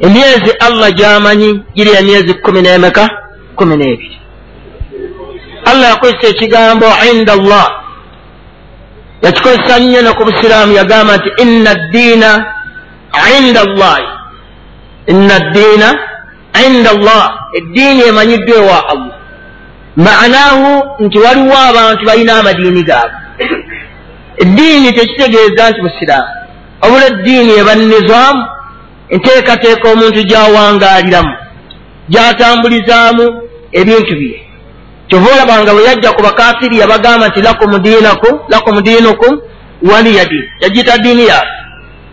emyezi allah gyamanyi giri emyezi kumi n'emeka? Kumi n'ebiri. Allah yakozesa ekigambo inda allah. Yakikozesa nnyo ne ku busiraamu yagamba nti inna ddiina inda allahi inna ddiina inda allah. Eddiini emanyiddwa ewa allah. Maanaahu nti waliwo abantu balina amadiini gaabwe. Eddiini tekitegeeza nti busiraamu. Wabula eddiini eba nizaamu enteekateeka omuntu gyawangaaliramu gyatambulizaamu ebintu bye. Kyova olabanga bwe yajja ku bakafiri yabagamba nti lakum diinukum waliya diini yagiyita diini yaabe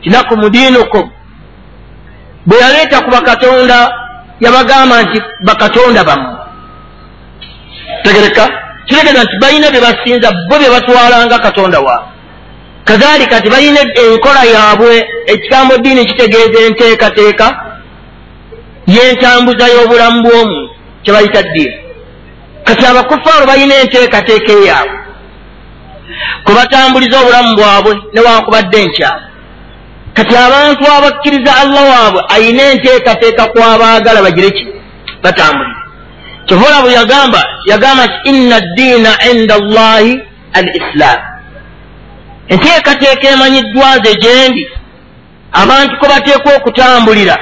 ti lakum diinukum. Bwe yaleeta ku bakatonda yabagamba nti bakatonda bammwe. Tegereka kitegeeza nti balina bye basinza bo bye batwalanga katonda waabwe kazalika nti balina enkola yaabwe ekigambo ddiini kitegeeza enteekateeka y'entambuza y'obulamu bw'omuntu kyebayita ddiini. Kati abakufaaru balina enteekateeka eyaabwe kwebatambuliza obulamu bwabwe newankubadde enkyalo kati abantu abakkiriza allah waabwe ayina enteekateeka kwabaagala bagire ki? Batambulize kyovola bwe yagamba yagamba nti inna ddiina inda allahi al islaamu enteekateeka emanyiddwa ze gyendi abantu kwe bateekwa okutambulira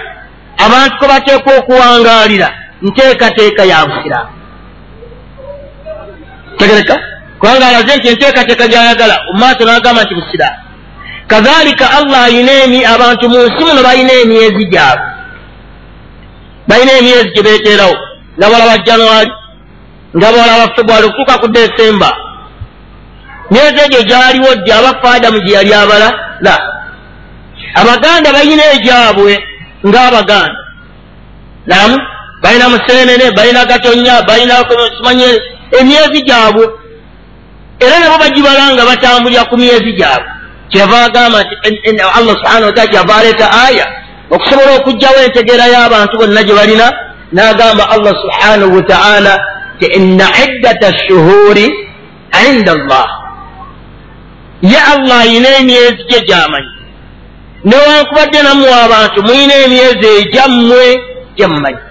abantu kwe bateekwa okuwangaalira nteekateeka ya busiraamu tegereka? Kubanga alaze nti enteekateeka gyayagala omumaaso n'agamba nti busiraamu kazalika allah ayina emi abantu mu nsi muno balina emyezi gyabwe balina emyezi gye beeteerawo. Nga balaba januari nga balaba februari okutuuka ku desemba myezi egyo gyaliwo ddi abafa adamu gye yali abala. La abaganda balina egyabwe ng'abaganda. Namu balina museenene balina gatonya balina kimanye emyezi gyabwe. Era nabo bagibala nga batambulira ku myezi gyabwe. Kyava agamba nti allah subhana wataala kyava aleeta aya okusobola okugjawo entegeera y'abantu bonna gye balina n'agamba allah subhanahu wataala ti inna iddata shuhuri inda allah ye allah ayina emyezi gye gyamanyi newankubadde nammwe abantu mulina emyezi egyammwe gyemmanyi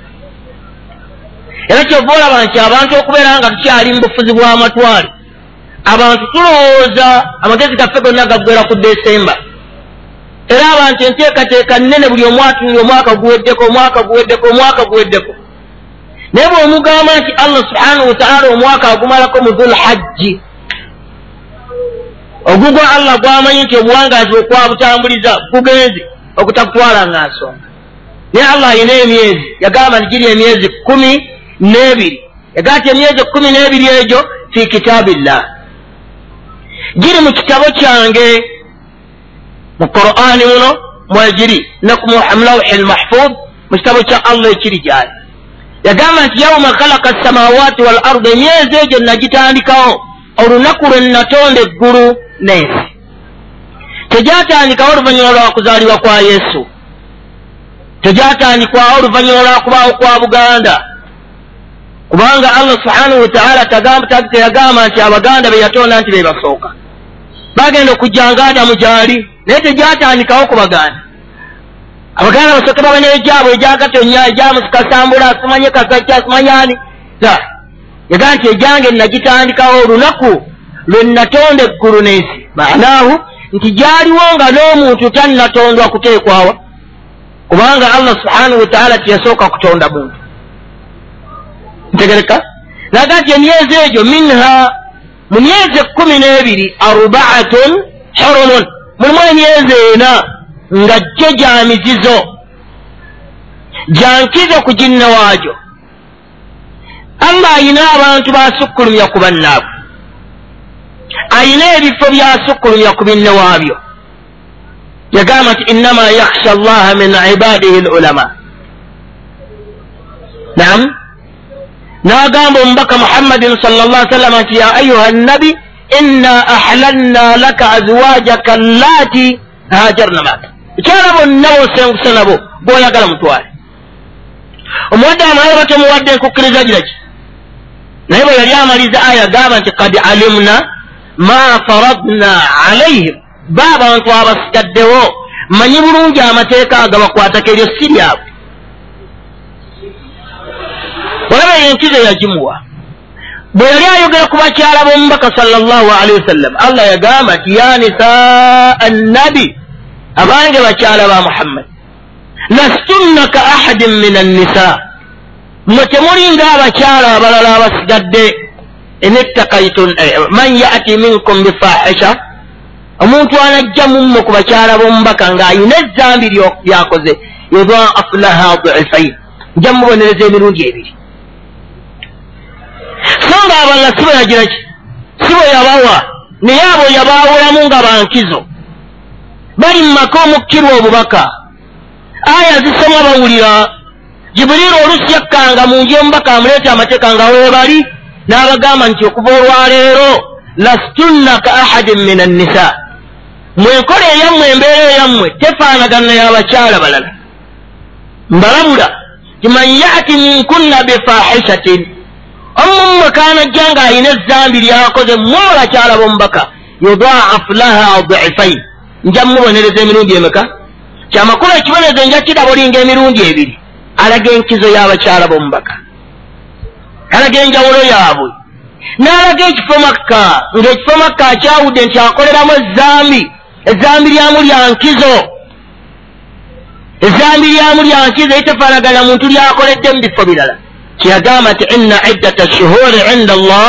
era kyova olaba nti abantu okubeera nga tukyali mu bufuzi bw'amatwale abantu tulowooza amagezi gaffe gonna gaggwera ku desemba era abantu enteekateeka nnene buli omwatunira omwaka guweddeko omwaka guweddeko omwaka guweddeko naye bw'omugamba nti allah subhanahu wataala omwaka agumalako mu dhul hajji ogugwa allah gwamanyi nti obuwangaazi okwabutambuliza gugenze okutakutwala nga nsonga naye allah ayina emyezi yagamba nti giri emyezi kumi n'ebiri. Yagamba nti emyezi kumi n'ebiri egyo fi kitaabillah. Giri mu kitabo kyange mu qur'ani muno mwegiri ne ku lawhi lmahfud mu kitabo kya allah ekiri gyali. Yagamba nti yauma khalaqa samawaati wal ardi emyezi egyo nagitandikawo olunaku lwe natonda eggulu n'ensi tegyatandikawo oluvannyuma lwa kuzaalibwa kwa yesu. Tegyatandikwawo oluvannyuma lwa kubaawo kwa buganda. Kubanga allah subhanahu wataala teyagamba nti abaganda be yatonda nti be basooka. Bagenda okujjanga adamu gyali naye tegyatandikawo ku baganda. Abaganda basooke babanyayo gyabwe egyagatonya egyamusikasambula simanye kasajja simanyani yagamba nti egyange nagitandikawo olunaku lwe natonda eggulu n'ensi. Maanaahu nti gyaliwo nga n'omuntu tannatondwa kuteekwawa kubanga allah subhanahu wataala tiyasooka kutonda muntu. Ntegereka. Naga nti emyezi egyo minha mu myezi ekkumi n'ebiri arbaatun hurumun. Mulimu emyezi ena nga jjo gya mizizo gyankizo ku ginne waagyo. Allah ayina abantu basukkulumya ku bannaabwe ayina ebifo byasukkulumya ku binne waabyo yagamba nti innama yakhsha allaha min ibadihi lulama nam n'agamba omubaka muhammadin sal llah sallama nti ya ayuha nabi inna ahlalna laka azwajaka allati hajarna maka. Ekyala bonna bosenguse nabo boyagala mutwale omuwadde amalayo batemuwadde enkukkiriza giraki naye bwe yali amaliza aya agamba nti kad alimna ma faradna alaihim ba abantu abasigaddewo manyi bulungi amateeka agabakwatako eryo si lyabwe olaba yenkizo yagimuwa bwe yali ayogera ku bakyala b'omubaka salllaalihi wasallam allah yagamba nti ya nisaa annabi abange bakyala ba muhammad lastunna ka ahadin min annisa mmwe temuli ng'abakyala abalala abasigadde enettakaytun man yati minkum bifahisha omuntu anajja mumwe ku bakyala b'omubaka ng'ayina ezambi lyakoze yudaafu laha difain nja mubonereza emirundi ebiri so nga abalala si bwe yagira ki si bwe yabawa naye abo yabaawulamu nga bankizo bali mu maka omukkirwa obubaka aya zisoma bawulira jibuliiri olusi yakkanga mu nju omubaka amuleeta amateeka nga weebali n'abagamba nti okuva olwaleero lastunna ka ahadin min annisa. Mwenkola eyammwe embeera eyammwe tefaanagana y'abakyala balala. Mbalabula timan yati minkunna bifahishatin omumwe kanajja ng'ayina ezambi lyakoze mmwe abakyala b'omubaka yudaafu laha difain nja mubonereza emirundi emeka? Kyamakulu ekibonerezo nja kiraba olinga emirundi ebiri. Alaga enkizo y'abakyala b'omubaka alaga enjawulo yaabwe. N'alaga ekifo makka ng'ekifo makka akyawudde nti akoleramu ezambi ezambi lyamu lya nkizo. Ezambi lyamu lya nkizo eritefaanagana muntu lyakoledde mu bifo birala. Kyeyagamba nti inna iddata shuhuri inda allah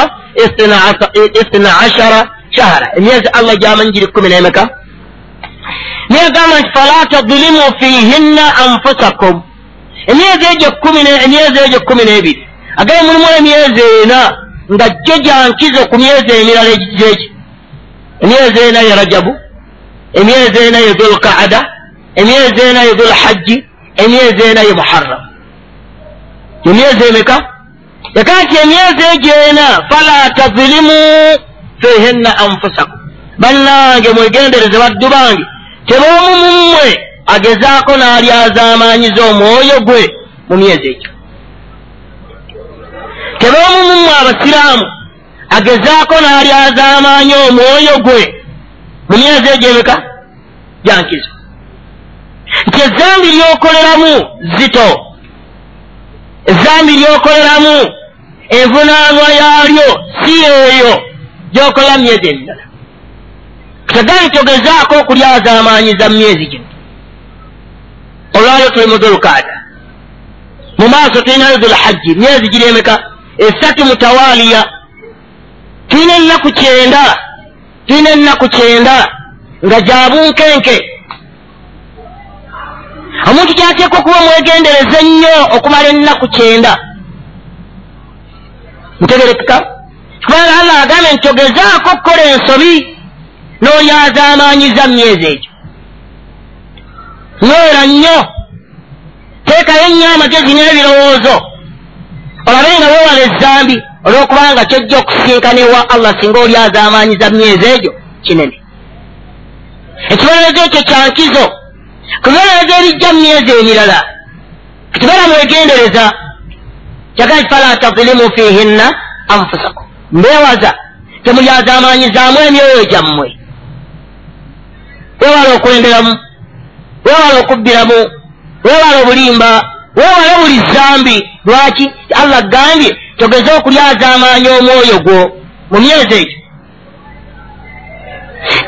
istina ashara shahara emyezi allah gyamanyi giri kumi n'emeka? Niyagamba nti fala tadlimu fihinna anfusakum. Emyezi egyo kumi emyezi egyo kumi n'ebiri agaye mulimu emyezi ena nga jjo gyankizo ku myezi emirala egiki emyezi ena ye rajabu emyezi ena ye dhulkaada emyezi ena ye dhulhajji emyezi ena ye muharram. Emyezi emeka? Yakaa nti emyezi egyo ena fala tadlimu fihinna anfusakum. Bannange mwegendereze baddu bange teboomu mummwe agezaako n'alyazaamaanyiza omwoyo gwe mu myezi egyo teboomu mummwe abasiraamu. Agezaako n'alyazaamaanya omwoyo gwe. Mu myezi egyo emeka gyankizo nti ezambi lyokoleramu zito. Ezambi lyokoleramu envunaanwa yaalyo si eyo. Gyokolera mu myezi emirala kitegaa nti ogezaako okulyazaamaanyiza mu myezi gino. Olwalyo tuli mu dhulukaada mu maaso tulinayo dhulhajji myezi giri emeka esatu mutawaaliya tulina ennaku kyenda tulina ennaku kyenda nga gyabunkenke omuntu kyateekwa okuba mwegendereza ennyo okumala ennaku kyenda. Ntegerekeka? Kubanga allah agambe nti ogezaako okukola ensobi n'olyazaamaanyiza mu myezi egyo. Nywera nnyo. Teekayo nnyo amagezi n'ebirowoozo olabe nga weewala ezambi olw'okubanga kyojja okusinkana ewa allah singa olyazaamaanyiza mu myezi egyo kinene. Ekibonerezo ekyo kyankizo kubonerezo ebijja mu myezi emirala kitibala mwegendereza kyagala kifala tadlimu fihinna anfusakum. Mbeewaza temulyazaamaanyizaamu emyoyo gyammwe. Weewala okwenderamu weewala okubbiramu weewala obulimba weewale buli zambi. Lwaki? Allah gambye togeze okulyazaamaanya omwoyo gwo mu myezi egyo.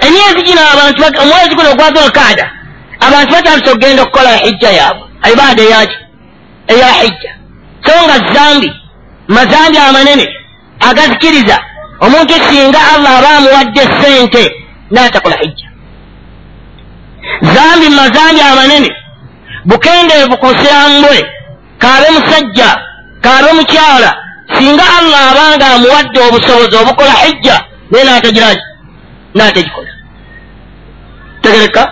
Emyezi gino abantu omwezi guno gwa dhulkaada abantu batandise okugenda okukola hijja yaabwe. Ibaada eyaki eya hijja. So nga zambi mazambi amanene agazikiriza omuntu singa allah aba amuwadde sente n'atakola hijja. Zambi mazambi amanene bukendeevu ku busiramu bwe kaabe musajja kaabe mukyala singa allah abanga amuwadde obusobozi obukola hijja naye n'atagiraki n'atagikola tegereka?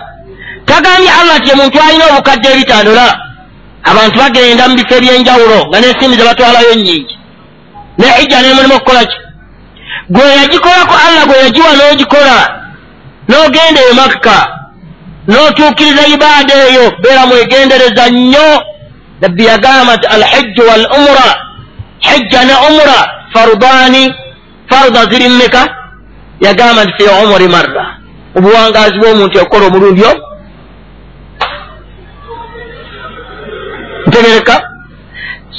Tagambye allah ti omuntu alina obukadde ebitandula. Abantu bagenda mu bifo ebyenjawulo nga n'ensimbi ze batwalayo nnyingi. Ne hijja nemulimu okukolaki gwe yagikolako allah gwe yagiwa n'ogikola. N'ogenda e makka n'otuukiriza ibaada eyo beera mwegendereza nnyo. Nabbi yagamba nti alhijju wal umura hijja ne umura farudaani faruda ziri mmeka yagamba nti fi umuri marra. Obuwangaazi bw'omuntu okukola omulundi o ntegereka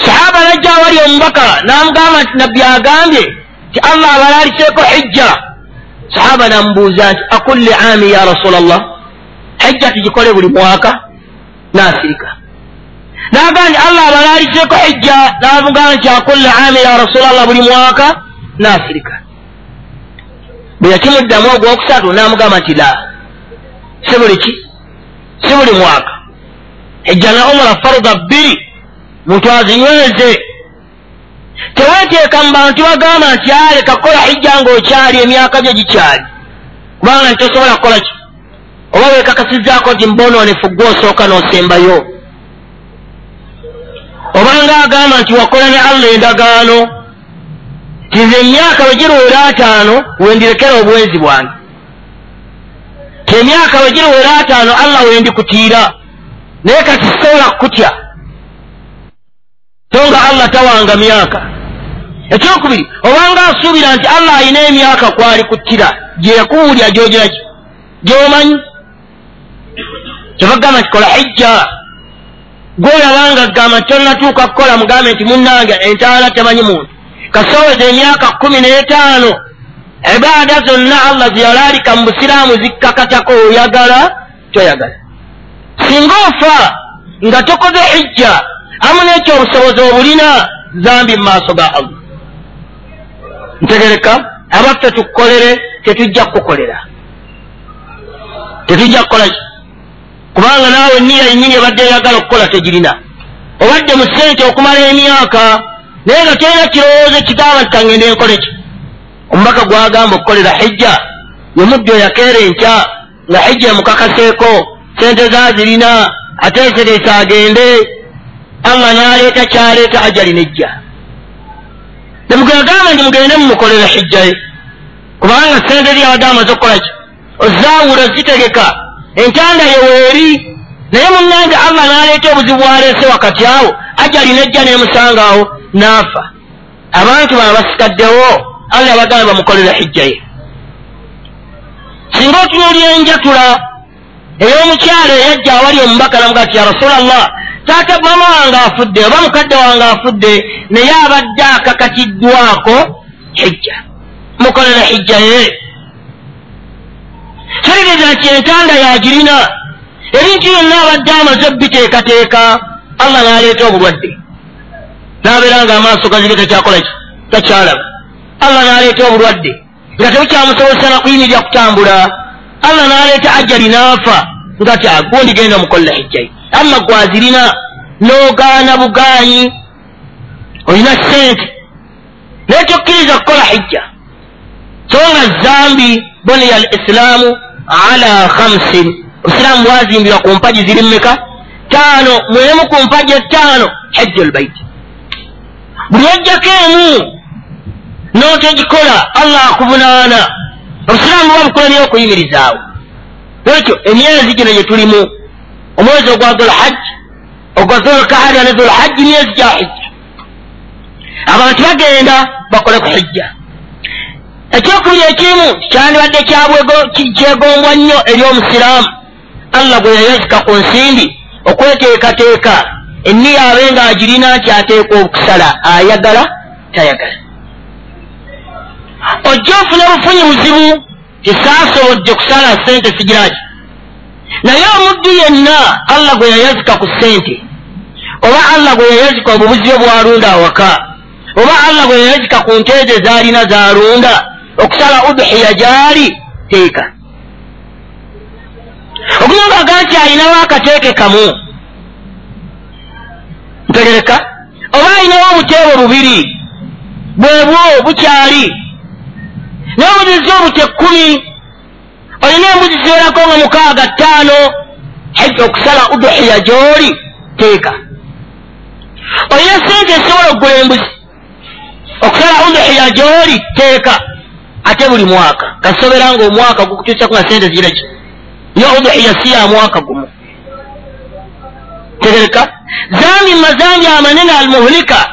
sahaba najja awali omubaka n'amugamba nti nabbi agambye ti allah abalaliseeko hijja. Sahaba namubuuza nti akulli ami ya rasula llah hijja tugikole buli mwaka nasirika. Nagamba nti allah abalaliseeko hijja namugamba nti akulli ami ya rasula llah buli mwaka nasirika. Bwe yakimuddamu ogwokusatu namugamba nti la si buli ki? Si buli mwaka. Hijja na umara faruda bbiri muntu azinyweze. Teweteeka mu bantu bagamba nti aleka kukola hijja ngaokyali emyaka gyo gikyali. Kubanga nti tosobola kukola ki oba wekakasizaako nti mbonoonefu gwe osooka n'osembayo. Obanga agamba nti wakola ne allah endagaano tinze emyaka bwe giruwera ataano wendirekera obwenzi bwange. Ti emyaka bwe giruwera ataano allah wendikutiira naye kati sisobola kukutya. So nga allah tawanga myaka. Ekyokubiri obanga asuubira nti allah alina emyaka kwali kuttira gyekuwulya gyogiraki gyomanyi kyebagamba nti kola hijja gwolabanga gamba nti tonatuuka kukola mugambe nti munnange entaala temanyi muntu. Kasoweza emyaka kumi n'etaano ibaada zonna allah zeyalaalika mu busiraamu zikkakatako oyagala toyagala. Singa ofa nga tokoze hijja amu n'ekyo obusobozi obulina zambi mu maaso ga allah. Ntegereka abaffe tukukolere tetujja kukukolera tetujja kukola ki kubanga naawe niya yennyini ebadde eyagala okukola tegirina. Obadde mu ssente okumala emyaka naye nga terina kirowoozo kigamba nti kangende nkole ki? Omubaka gwagamba okukolera hijja yemuddo yakeera enkya nga hijja emukakaseeko sente zazirina ateesereese agende allah n'aleeta kyaleeta ajali nejja. Temugagamba nti mugende mumukolera hijjaye kubanga sente lyabadde amaze okukola ki? Ozaawula zitegeka entanda yeweeri naye munnange allah n'aleeta obuzibu bwaleese wakati awo ajali nejja nemusangaawo n'afa. Abantu bano basikaddewo allah bagamba bamukolera hijjaye singa otunuulya enjatula ey'omukyalo eyajja awali omubaka namuga ti ya rasula llah taata mama wange afudde oba mukadde wange afudde naye abadde akakatiddwako hijja. Mukolera hijja ye tereeza nti entanda yagirina ebintu byonna abadde amaze biteekateeka allah n'aleeta obulwadde n'abeera nga amaaso gazige takyakola ki takyalaba allah n'aleeta obulwadde nga tebukyamusobozesa nakuyimirira kutambula allah n'aleeta ajali n'afa nga ti agundi genda mukolera hijjaye amma gwazirina n'ogaana bugaanyi olina sente naye tokkiriza kukola hijja. So nga zambi boniya al isilaamu ala khamsin. Obusiraamu bwazimbirwa ku mpagi ziri mmeka? Taano mwemu ku mpagi ettaano hijja olbaiti buli ojjako emu n'otegikola allah akuvunaana. Obusiraamu buba bukola niyo okuyimirizaawo. Ekyo emyezi gino gye tulimu omwezi ogwa dhulhajji ogwa dhulkaada ne dhulhajji myezi gya hijja. Abantu bagenda bakole ku hijja ekyokubiri ekimu kyandibadde kyegombwa nnyo eri omusiraamu. Allah gwe yayazika ku nsimbi okweteekateeka. Enniya abe nga agirina nti ateeka okusala ayagala tayagala. Ojja ofuna bufunyi buzibu tisaasobodde kusala sente sigiraki. Naye omuddu yenna allah gwe yayazika ku ssente. Oba allah gwe yayazika obubuzi obwalunda awaka. Oba allah gwe yayazika ku nteeze zaalina zaalunda okusala udhiya gyali teeka okumanga aga nti alinawo akateeke kamu. Ntegereka. Oba alinawo obuteebo bubiri bwebwo bukyali. N'obuzizi obute kkumi olina embuzi ziwerako nga mukaaga ttaano hajja okusala udhiya gy'oli teeka olina sente esobola okugula embuzi okusala udhiya gy'oli teeka ate buli mwaka. Kasobera nga omwaka gukutuusaku nga sente ziraki yo udhiya si ya mwaka gumu. Tegereka zambi mazambi amanene almuhulika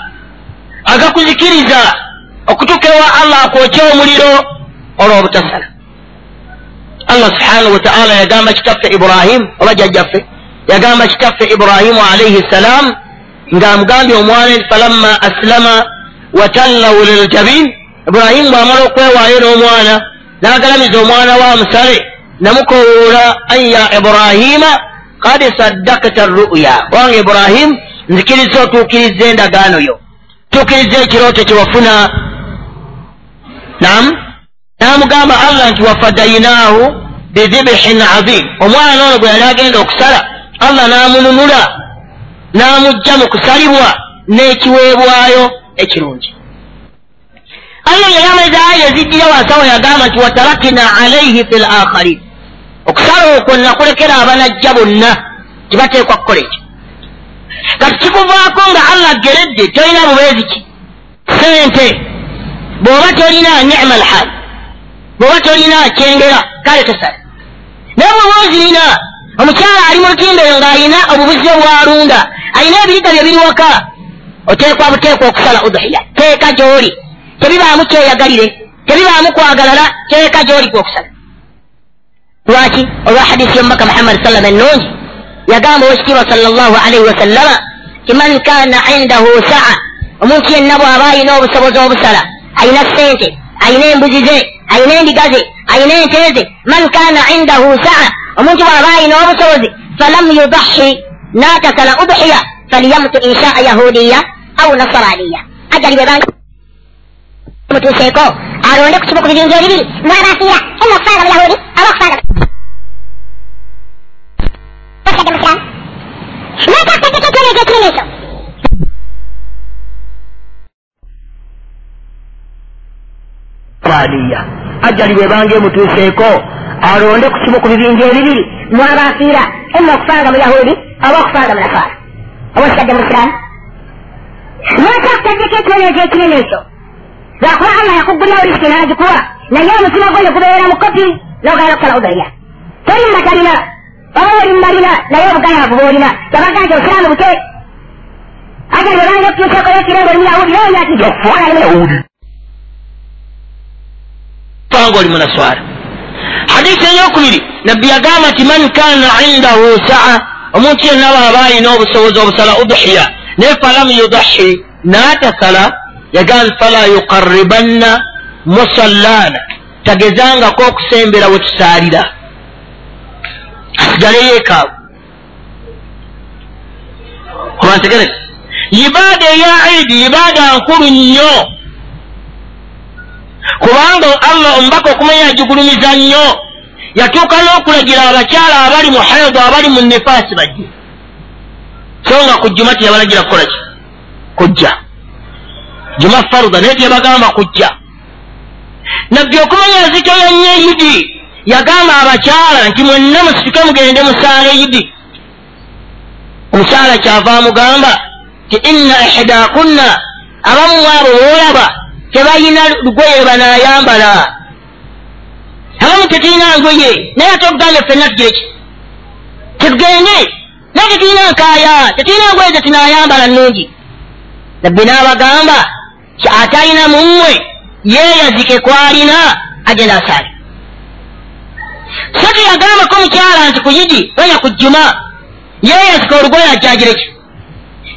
agakuzikiriza okutuuka ewa allah akwokya omuliro olw'obutasala allah subhanahu wataala yagamba kitaffe ibrahimu oba jjajjaffe yagamba kitaffe ibrahimu alaihi ssalam ng'amugambye omwana falamma asilama watallahu liljabin iburahimu bw'amala okwewaayo n'omwana n'agalamiza omwana wa musale namukowoola an ya iburahima kad saddakta ruya wange iburahimu nzikiriza otuukiriza endagaano yo. Tuukiriza ekirooto kyewafuna nam n'amugamba allah nti wafadainaahu bidibihin azim. Omwana noono gwe yali agenda okusala allah n'amununula n'amugja mu kusalibwa n'ekiweebwayo ekirungi allah yayamaliza aya ezijjira wasawo yagamba nti watarakina alaihi fi lakharin okusala okwo nakulekera abanajja bonna tebateekwa kukola ekyo kati kikuvaako nga allah ageredde tolina bubeezi ki sente bw'oba tolina nicma alhal bw'oba tolina kyengera kale tosala naye bw'oba ozirina omukyala ali mu lutimbero ng'alina obubuzi obwalunda alina ebiriga bye biri waka oteekwa buteekwa okusala udhiya teeka gy'oli tebibaamu kyeyagalire tebibaamu kwagalala teeka gy'oli kwokusala lwaki? Olwa hadisi yomubaka muhammadi sallama ennungi yagamba owekitiibwa sal llahu alaihi wasallama ti man kana indahu saa omuntu yenna bw'aba alina obusobozi obusala alina sente alina embuzi ze alina endiga ze alina ente ze man kana indahu saa omuntu bw'aba alina obusobozi falam yudahi n'atasala udhiya falyamutu inshaa yahudiya au nasaraniya ajali bwe banga mutuuseeko alonde ku kimu ku bibinja ebibiri mwabafiira ema okufanga mu yahudi. Aba okufanga osadde musiramu nakasatekekyonejo ekirime ekyo faniya ajali bwe banga emutuuseeko alonde ku kimu ku bibinja ebibiri mwabafiira ema okufanga mu yahudi. Aba okufanga mu nasaara oba osadde musiramu nakasaddeko ekyonejo ekirime ekyo lwakuba allah yakugulyawo risiki n'agikuwa naye omutima gwo ne gubeera mu kopi n'ogala okusala udaliya teri mubatalina oba oli mubalina naye obugayaavu bwolina yabaga nti obusiraamu buke ate nebanga okutuuseeko yekirembe oli muyahudi noonya ati yahudi fanga oli munaswara hadisi eyokubiri nabbi yagamba nti man kana indahu saa omuntu yenna baaba alina obusobozi obusala udhiya. Naye falam yudahi n'atasala yagamba fala yuqaribanna musallana. Tagezangako okusembera we tusaalira asigale yeekaawo kubantegereza ibaada eya idi ibaada nkulu nnyo. Kubanga allah omubaka okumanya yagigulumiza nnyo. Yatuuka n'okulagira abakyala abali mu haido abali mu nefaasi bajje. So nga ku juma teyabalagira kukola ki? Kujja juma faruda naye teyabagamba kujja. Nabbi okumanya yazitoya nnyo eyidi yagamba abakyala nti mwenna musituke mugende musaala eyidi omukyala kyava amugamba ti inna ihdakunna abamu abo boolaba tebalina lugoye banaayambala. Abamu tetulina ngoye naye ate okugambe ffenna tugire ki? Tetugende naye tetulina nkaaya tetulina ngoye zetunaayambala nnungi. Nabbi n'abagamba ate alina mu mmwe yeeyazike kwalina agenda asaale so teyagambako mukyala nti ku yidi onya ku jjuma yeeyazika olugoye ajjagire ki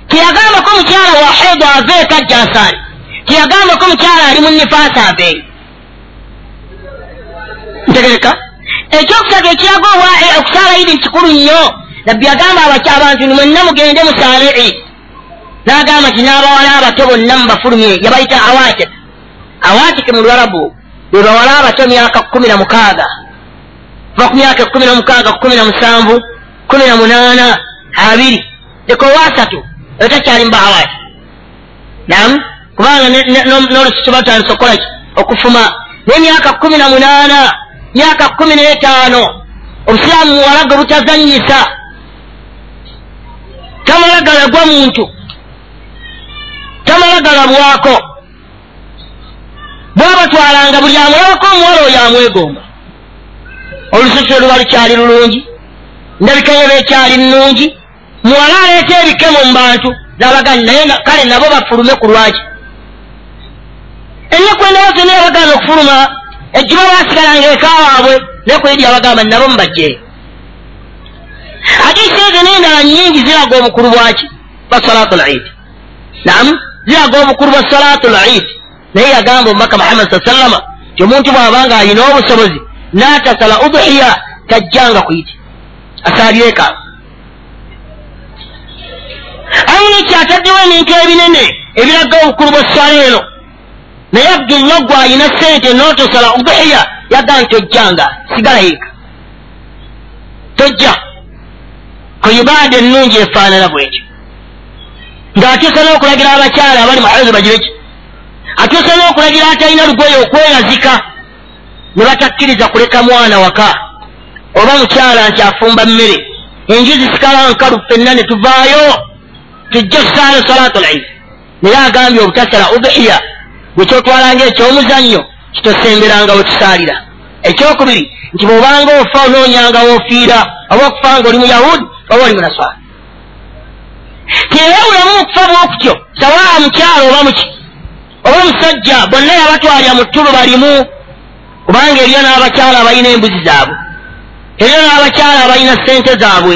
teyagambako mukyala wa hedo aveeko ajja asaale teyagambako mukyala ali mu nifaasi aveeyo ntegereka ekyokusatu ekiraga owa okusaala idi kikulu nnyo nabbi yagamba abantu ni mwenna mugende musaale idi n'agamba nti n'abawala abato bonna mubafulumye yabayita awatik awatik mu lwarabu be bawala abato myaka kumi na mukaaga. Kuva ku myaka kumi na mukaaga kumi na musanvu kumi na munaana abiri. Leka owasatu eyo takyali muba awati nam kubanga n'olususu batandisa okukolaki okufuma. N'emyaka kumi na munaana myaka kumi n'etaano obusiraamu muwalaga butazanyisa tamala galagwa muntu tamala galabwako bwabatwalanga buli amulabako omuwala oyo amwegomba. Olususu oluba lukyali lulungi ndabikayo bekyali nnungi. Muwala aleeta ebikemo mu bantu nabagani naye kale nabo bafulume ku lwaki. Ennaku endala zonna yabagana okufuluma ejjuma basigalanga eka waabwe naye kwedi abagamba nabo mubajjeeyo ate eseezo nendala nyingi ziraga obukulu bwaki? Ba salatu lidi naam ziraga obukulu bwa salatu lidi naye yagamba omubaka muhammad saa sallama ti omuntu bw'abanga alina obusobozi n'atasala udhiya tajjanga kuyiti asalireka ayina ekyataddewo ebintu ebinene ebiraga obukulu bw'essala eno. Naye abdulla gwe ayina sente n'otosala udhiya yaga nti ojjanga sigala yeka tojja. Ku ibaada ennungi efaanana bwetyo ng'atuusa n'okulagira abakyala abali muhazi bagireki atuusa n'okulagira atalina lugoye okweyazika ne batakkiriza kuleka mwana waka oba mukyala nti afumba mmere enju zisikala nkalu ffenna ne tuvaayo tujja kusaala salatu lidi naye agambye obutasala udhiya bwe kyotwalanga ekyomuzannyo kitosemberanga wetusaalira ekyokubiri nti bwobanga ofa onoonyanga woofiira oba okufa nga oli muyahudi oba oli munaswala tiyewulamu okufa bwokutyo sawaa mukyalo oba muki? Oba musajja bonna yabatwalya mu ttulu balimu kubanga eriyo n'abakyala abalina embuzi zaabwe. Eriyo n'abakyala abalina sente zaabwe.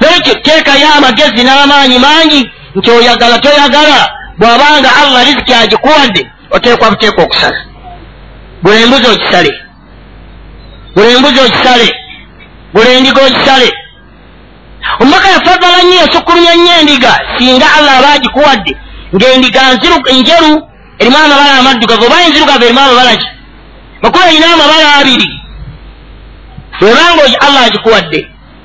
Nekyo teekayo amagezi n'amaanyi mangi nti oyagala toyagala bw'abanga allah riziki agikuwadde oteekwa buteekwa okusala. Buli embuzi okisale. Buli embuzi okisale. Buli endiga okisale omubaka yafadala nnyo yasukkulumya nnyo endiga singa allah aba agikuwadde ng'endiga njeru erimu amabala amaddugavu oba enzirugavu erimu amabala ki? Makuba erina amabala abiri. Webanga allah agikuwadde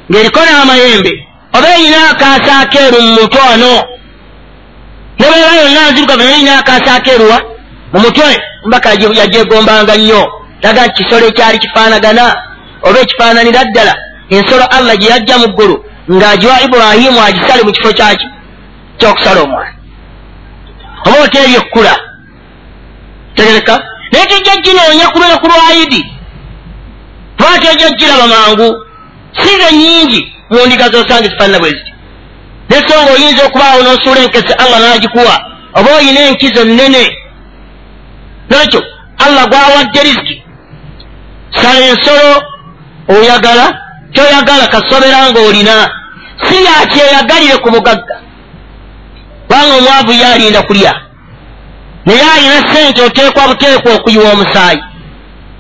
ng'eriko n'amayembe oba erina akaasa akeeru mu mutwe wano. Nebweba yonna nzirugavu naye erina akaasa akeeruwa mu mutwe mbaka yagyegombanga nnyo. Laga nti kisolo ekyali kifaanagana oba ekifaananira ddala ensolo allah gye yajja mu ggulu ng'agiwa iburahimu agisale mu kifo kyaki kyokusala omwana. Oba oteeri ekkula tegereka? Naye tejja ginoonya ku lunaku lwayidi lwaki ojja giraba mangu? Size nyingi mu ndiga zosanga zifaanana bwe ziti. Nesonga oyinza okubaawo n'osuula enkese allah n'agikuwa. Oba oyina enkizo nnene? Nekyo allah gwawadde riziki. Sala ensolo oyagala kyoyagala kasobera ng'olina si yakyeyagalire ku mugagga kubanga omwavu ye alinda kulya. Naye alina sente oteekwa buteekwa okuyiwa omusaayi.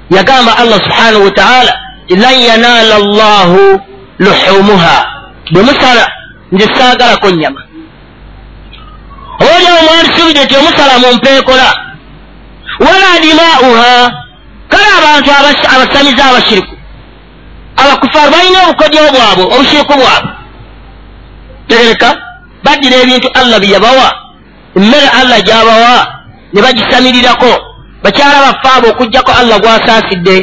Yagamba allah subhanahu wataala lan yanaala llahu luhumuha. Bwe musala nze saagalako nyama obaolyawo mwandisubidde ti omusala mumpeekola. Wala dimaauha kale abantu abasamiza abashiriku. Abakufaaru balina obukodyo bwabwe obushiriku bwabwe tegereka baddira ebintu allah byeyabawa emmere allah gyabawa ne bagisamirirako. Bakyala baffe abo okugjako allah gwasaasidde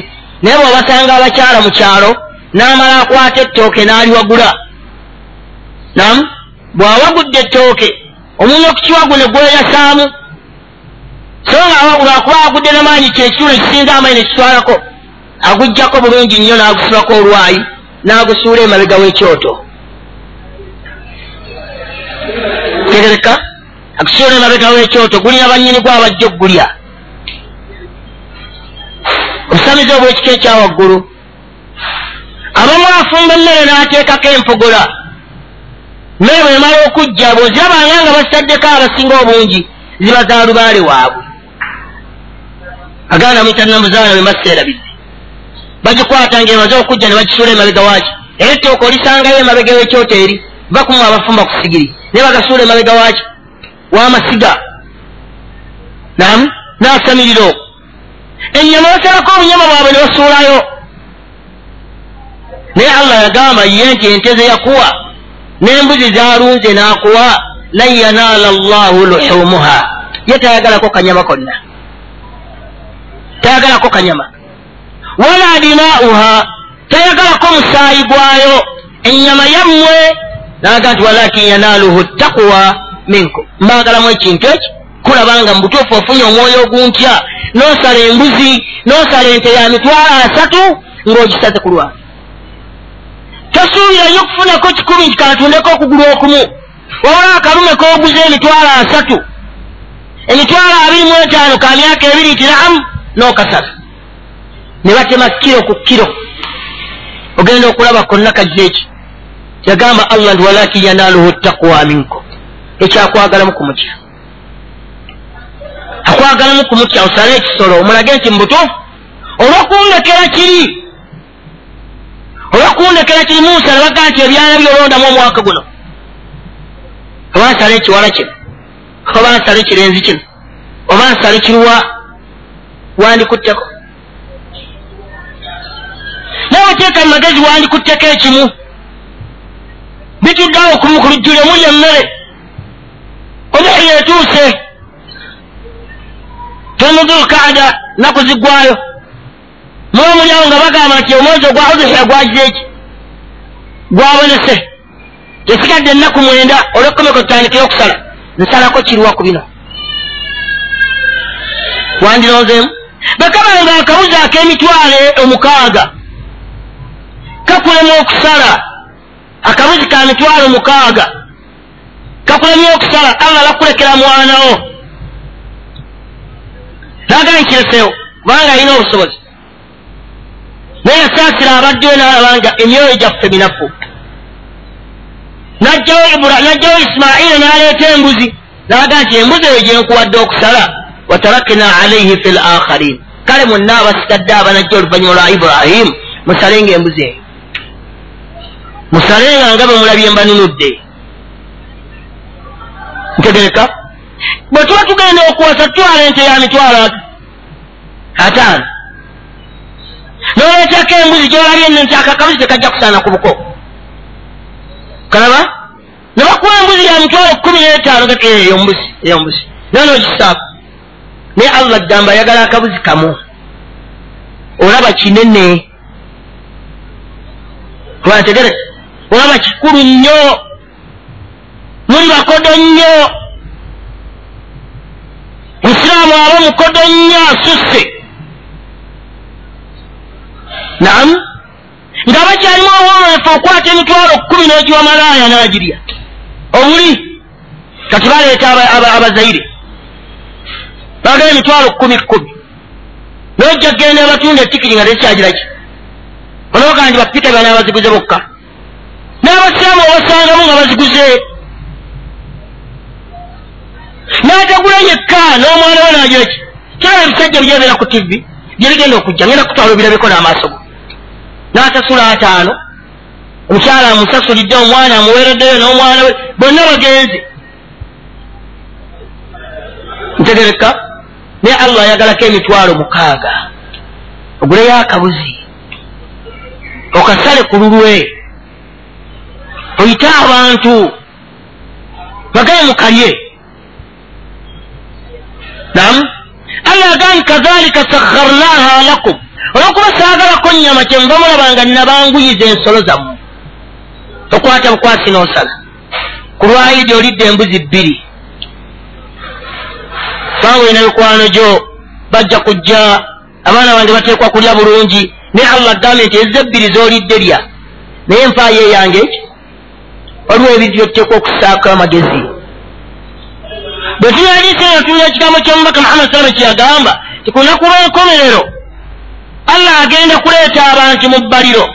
naye bw'obasanga abakyala mu kyalo n'amala akwata ettooke n'aliwagula. Nam bw'awagudde ettooke omuntu okukiwagu ne gweyasaamu so nga lwakuba agudde namaanyi kyekitulo ekisinza amaanyi nekitwalako agugjako bulungi nnyo n'agusibako olwayi n'agusuula emabega w'ekyoto tegereka agusuula emabega w'ekyoto gulina bannyini gw abajja okugulya. Obusamizi obw'ekika ekyawaggulu abamu afumba emmere n'ateekako empogola. Mmere bwemala okujja bwozirabanga nga basitaddeko abasinga obungi ziba za lubaale waabwe. Aganda mutanamuzaala bwe maseerabidde bagikwata ngaemaze okujja ne bagisuula emabega waaki era ettooka olisangayo emabega w'ekyoto eri bakumu abafumba ku sigiri. Naye bagasuula emabega waaki w'amasiga. Nam n'asamirira okwo ennyama basalako obunyama bwabwe ne basuulayo. Naye allah yagamba ye nti ente ze yakuwa n'embuzi zalunze n'akuwa lan yanaala llahu luhumuha. Ye tayagalako kanyama konna. Tayagalako kanyama. Wala dimaauha tayagalako musaayi gwayo. Ennyama yammwe naga nti walakin yanaaluhu takuwa minkum. Mbagalamu ekintu eki? Kulabanga mu butuufu ofunye omwoyo oguntya n'osala embuzi n'osala ente ya mitwalo asatu ng'ogisaze ku lwange tosuubirayo okufunako kikumi nti katundeko okugulu okumu. Wabula akalume k'oguza emitwalo asatu. Emitwalo abiri mu etaano ka myaka ebiri nti naamu n'okasala. Ne batema kiro ku kiro ogenda okulaba konna kajja eki yagamba allah nti walakin yanaluhu taqwa minkum. Ekyakwagalamu kumutya. Akwagalamu kumutya osale ekisolo omulage nti mubutuufu olwokundekera kiri? Olwokundekera kiri musa nabaga nti ebyana byolondamu omwaka guno. Oba nsale ekiwala kino oba nsale ekirenzi kino oba nsale kiruwa wandikutteko. Nawe teeka mu magezi wandikutteko ekimu bituddeawo ku lujjuli omuli emmere omuhiri etuuse. Tomudulkaada naku ziggwayo muba mulyawo nga bagamba nti omwezi ogwa uduhiya gwagize eki? Gwabonese. Esigadde ennaku mwenda olwekomeko tutandikire okusala nsalako kiruwa ku bino. Wandironzeemu bakabanga akabuzi ak'emitwalo omukaaga kakulemu okusala akabuzi ka mitwalo mukaaga. Kakulemye okusala allah bakulekera mwanawo nagala nkiresewo kubanga alina obusobozi. Naye yasaasira abaddeyo n'alabanga emyoyo gyaffe minafu najjawo isimaila n'aleeta embuzi. Naga nti embuzi eyo gyenkuwadde okusala watarakna alaihi fi l akharin. Kale mwenna abasigadde abanajja oluvannyuma lwa iburahimu musalenga embuzi eyo musalenga nga bwe mulabye mbanunudde ntegereka bwe tuba tugenda okuwasa tutwala ente ya mitwalo ataano. Noleetako embuzi gyolabye nno nti akakabuzi tekajja kusaana ku buko kalaba? Ne bakuwa embuzi ya mitwalo kumi n'etaano eyo mbuzi eyo mbuzi. Naye nogisaako. Naye allah gamba ayagala akabuzi kamu. Olaba kinene. Kubantegere olaba kikulu nnyo. Muli bakodo nnyo. Musiraamu aba mukodo nnyo asusse. Naamu nga bakyalimu obwomefu okwata emitwalo kumi n'ogiwa malaaya n'agirya obuli kati baleeta abazaire. Bagala emitwalo kumi kumi nojja genda abatunda etikiri nga tekyagiraki onoga ndi bapita bana abaziguze bokka n'abasiraamu obasangamu nga baziguze. N'atagula yekka n'omwana we nagira ki? Kyaba ebisajja byebeera ku tivi byebigenda okujja ngenda kutwala obirabeko n'amaaso go. N'asasula ataano omukyala amusasulidde omwana amuweereddeyo n'omwana we bonna bagenze. Ntegereka naye allah ayagalako emitwalo mukaaga. Oguleyo akabuzi okasale ku lulwe oyite abantu. Bagaye mukalye namu allah agambi kadhalika sakharnaha lakum. Olwokuba saagalako nyama kyenva mulabanga nabanguyiza ensolo zammwe. Okwata bukwasi n'osala. Ku lwayidi olidde embuzi bbiri. Olina mikwano gyo bajja kujja. Abaana bange bateekwa kulya bulungi. Naye allah agambye nti ezza ebbiri z'olidde lya. Naye enfaayo eyange eki waliwo ebintu byotuteekwa okusaako amagezi. Bwe tuyalise eno tulina ekigambo kyomubaka muhammad salama kyeyagamba tikunaku lw'enkomerero allah agenda kuleeta abantu mu bbaliro.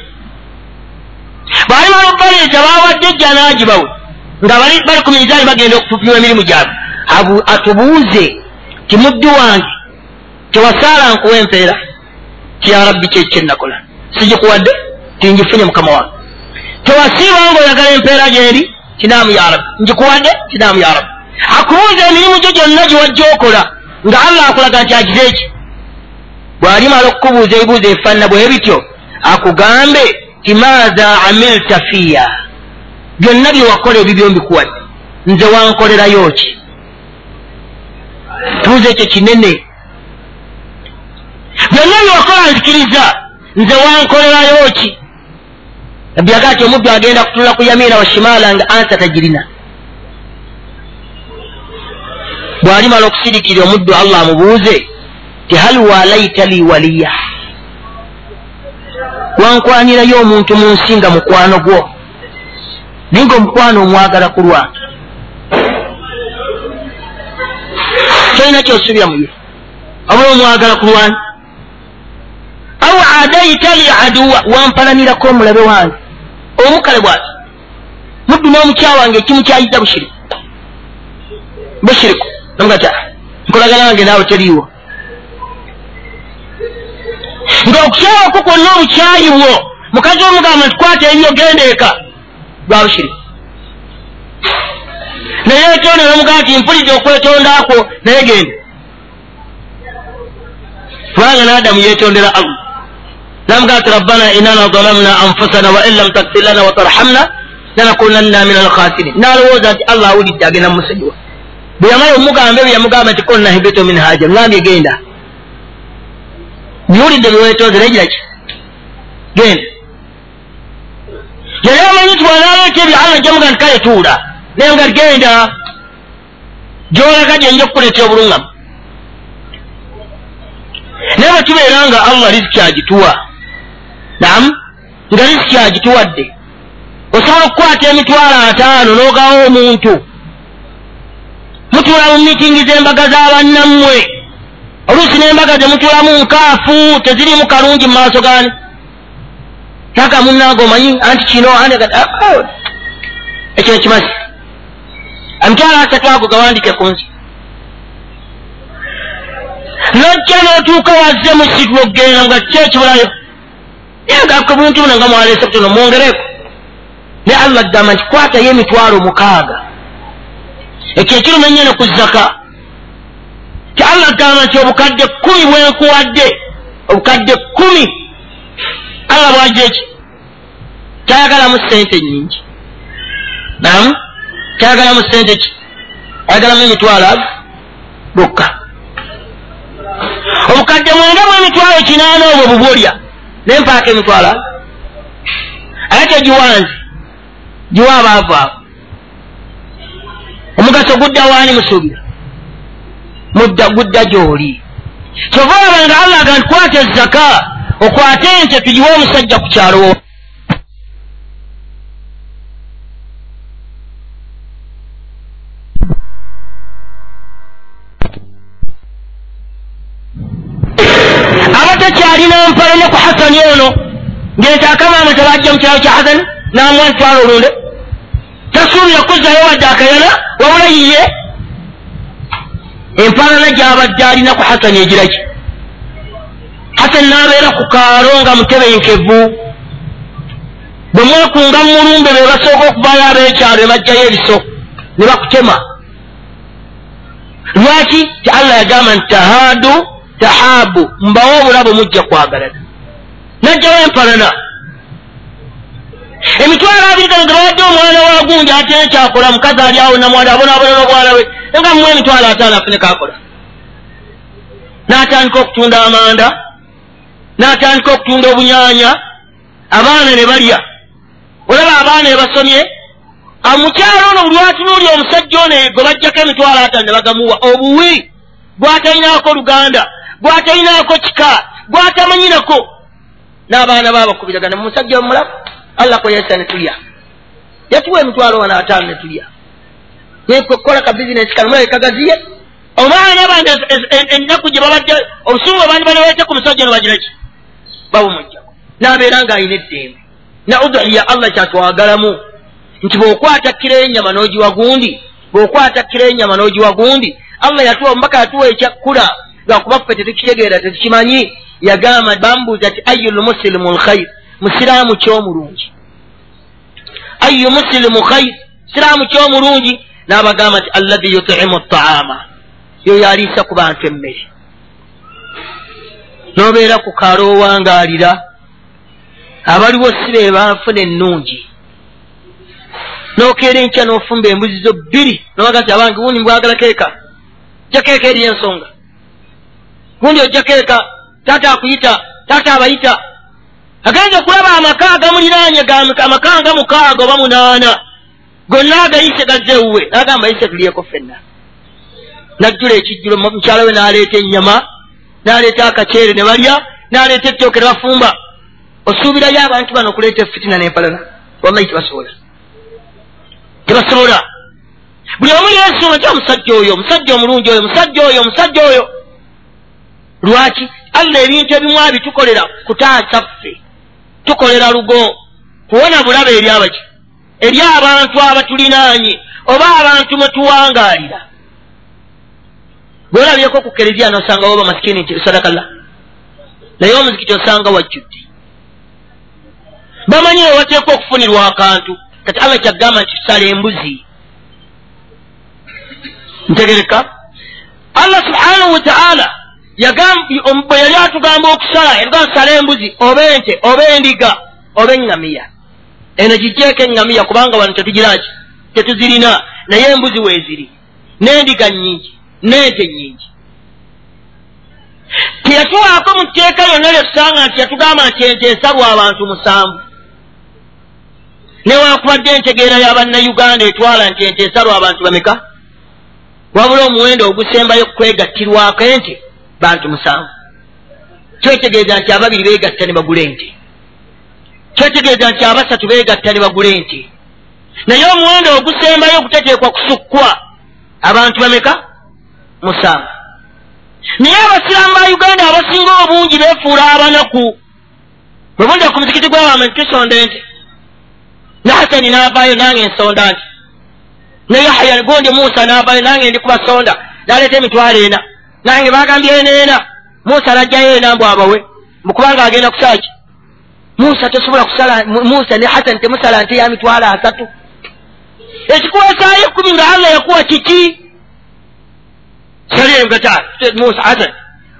Bwali balubaleeta bawadde ejja n'agibawe nga bali ku mizaani bagenda okutupima emirimu gyabwe. Atubuuze ti muddu wange tewasaala nkuwa empeera tiyarabbi kyekyennakola sigikuwadde tingifunye mukama wange tewasiiba nga oyagala empeera gyeri kinaamu yarabbi ngikuwadde kinaamu yarabbi akubuuza emirimu gyo gyonna giwajja okola nga allah akulaga nti agize eki bw'alimala okukubuuza ebibuuzo ebifaanana bwe bityo akugambe ti maatha amilta fiya byonna bye wakola ebibyo mbikuwadde nze wankolerayo ki? Tuuza ekyo kinene. Byonna byewakola nzikiriza. Nze wankolerayo ki nabyagaa ti omuddu agenda kutunula ku yamiina wa shimaala nga ansa tagirina bw'alimala okusirikira omuddu allah amubuuze ti hal walaita li waliya? Wankwanirayo omuntu mu nsi nga mukwano gwo. Naye nga omukwano omwagala ku lwange tolina kyosuubira muye oba omwagala ku lwange au adaita li aduwa? Wampalanirako omulabe wange omukale bwati muddu n'omukyawange ekimu kyayidda bushiriku bushiriku nomugati nkolagana wange naawe teriiwo ng'okukyawa ko kwonna obukyayiwo mukazi omugamba nti kwata ebyo genda eka. Lwa bushiriku naye etonda nomugaa nti mpulidde okwetondaakwo naye genda kubanga naadamu yetondera allah nti rabbana inana zalamna anfusana wa in lam takfir lana watarhamna lanakunanna min alkhasirin nalowooza nti allah awulidde agenda mumusonyiwa bwe yamala omugamba bwe yamugamba nti konna hibitu min haja ngambye genda biwulidde byewetonze nayegiraki genda yali amanyi nti bwanaaleeta ebyo allah jamuga nti kale tuula naye nga genda gyolaga gyenja okukuleetera obulungamu naye bwe tubeera nga allah riziki agituwa namu nga riziki agituwadde. Osobola okukwata emitwalo ataano n'ogawo omuntu. Mutuula mu mitingi z'embaga z'abannammwe oluusi n'embaga zemutuulamu nkaafu tezirimu kalungi mu maaso gani taka munnange omanyi anti kino oh, ekyo ekimazi emitwalo asatu ago gawandike ku nsi. Nojja n'otuuka wazze mu situ ogenda nga yengako buntu buno nga mwaleese kutono mwongereko ne allah gamba nti kwatayo emitwalo mukaaga ekyo ekiruma ennyo ku zaka ti allah gamba nti obukadde kumi bwenkuwadde obukadde kumi. Allah bwajja eki tayagalamu sente nyingi. Nam tayagalamu sente ki. Ayagalamu emitwalo ago bukka obukadde mwenda mu emitwalo kinaana obwo bubulya naye mpaaka emitwalo ago ate tegiwanze giwa abaavu abo omugaso gudda waani musuubira mudda gudda gy'oli. Kyova olabanga allah aga nti kwata ezaka okwate ente tugiwe omusajja ku kyalowo mpale ne ku hasani ono ngente akamaama tebajja mu kyalo kya hasani n'amuwa ntwala olunde tasuubira kuzzayo wadde akayana wabula yiye empalana gyabadde alina ku hasani egiraki hasani n'abeera ku kaalo nga mutebenkevu bwe mwekunga mu mulumbe be basooka okuvayo ab'ekyalo ne bajjayo ebiso ne bakutema lwaki ti allah yagamba nti tahaadu tahaabu mbawo obulabo mujja kwagalana. Najjawo empalana emitwalo abiri gano ge bawadde omwana wa gundi ate ekyakola mukazi ali awo namwali abonaabona n'obwana we nga mumu emitwalo ataano afune kakola. N'atandika okutunda amanda n'atandika okutunda obunyanya abaana ne balya. Olaba abaana ebasomye omukyalo ono buli watunuuli omusajja ono gwe bajjako emitwalo ataano ne bagamuwa. Obuwi gw'atalinako luganda gw'atalinako kika gw'atamanyinako n'abaana baabakubiragana mumusajja omulafu allah kweyesa ne tulya. Yatuwa emitwalo wana ataano ne tulya. Kukola ka bizinesi kano mulabe kagaziye omwana bandi ennaku gye babadde obusumu bwe bandi baleweete ku musajja no bagiraki? Babumujjako. N'abeera ng'alina eddembe. Na udhiya allah kyatwagalamu. Nti bw'okwata kiro enyama n'ogiwa gundi bw'okwata kiro enyama n'ogiwa gundi allah yatuwa omubaka yatuwa ekyakkula lwakuba ffe tetukitegeera tetukimanyi yagamba bambuuza ti ayu lmusilimu lkhair musiraamu kyomulungi ayu musilimu khair siraamu kyomulungi n'abagamba nti allahi yutimu taama. Yoyo aliisa ku bantu emmere n'obeera ku kaalo owangaalira abaliwo si be banfuna ennungi n'okeera enkya n'ofumba embuzi zo bbiri nobaga nti abange gundi mbwagala keeka jja keeka eri ensonga gundi ojja keeka taata akuyita taata abayita agenza okulaba amaka agamuliraanye amaka nga mukaaga oba munaana gonna agayise gazze ewuwe nagamba yise tulyeko ffenna. Najjula ekijjulo mukyala we n'aleeta ennyama n'aleeta akaceere ne balya n'aleeta ettooke ne bafumba. Osuubirayo abantu bano okuleeta efitina n'empalana wallahi tebasobola tebasobola buli omu yeesuma nti omusajja oyo omusajja omulungi oyo omusajja oyo omusajja oyo lwaki? Allah ebintu ebimu abitukolera kutaasa ffe tukolera lugo. Kuwona bulabe eri abaki? Eri abantu abatulinaanye oba abantu mwetuwangaalira bwolabyeko ku kereziya nosanga oba masikini nti sadakalla naye omuzikiti osanga wajjudde. Bamanyi ewateekwa okufunirwa akantu? Kati allah kyagamba nti tusala embuzi. Ntegereka. Allah subhanahu wataala bwe yali atugamba okusala yatugamba tusala embuzi oba ente oba endiga oba eŋŋamiya eno gijjeeko eŋŋamiya kubanga wano tetugiraki tetuzirina. Naye embuzi weeziri. N'endiga nnyingi n'ente nnyingi. Teyatuwaako mu tteeka lyonna lyetusanga nti yatugamba nti ente esalwa abantu musanvu. Newankubadde entegeera y'abannayuganda etwala nti ente esalwa abantu bameka? Wabula omuwendo ogusembayo kwegattirwako ente bantu musanvu. Kyetegeeza nti ababiri beegatta ne bagula ente. Kyetegeeza nti abasatu beegatta ne bagula ente. Naye omuwendo ogusembayo oguteteekwa kusukkwa abantu bameka? Musanvu. Naye abasiraamu ba uganda abasinga obungi beefuula abanaku. Bwebunda ku muzikiti gwabambe nti tusonda ente. Ne hasani n'avaayo nange ensonda nti. Ne yahya gundi musa n'avaayo nange ndi kubasonda naleeta emitwalo ena nange bagambye eneena musa najjayo ena mbw abawe mukubanga agenda kusaki musa tosobola kusala musa ne hasani temusala nte ya mitwalo asatu. Ekikuwasaayo ekkumi nga allah yakuwa kiki? Salyengata musa hasan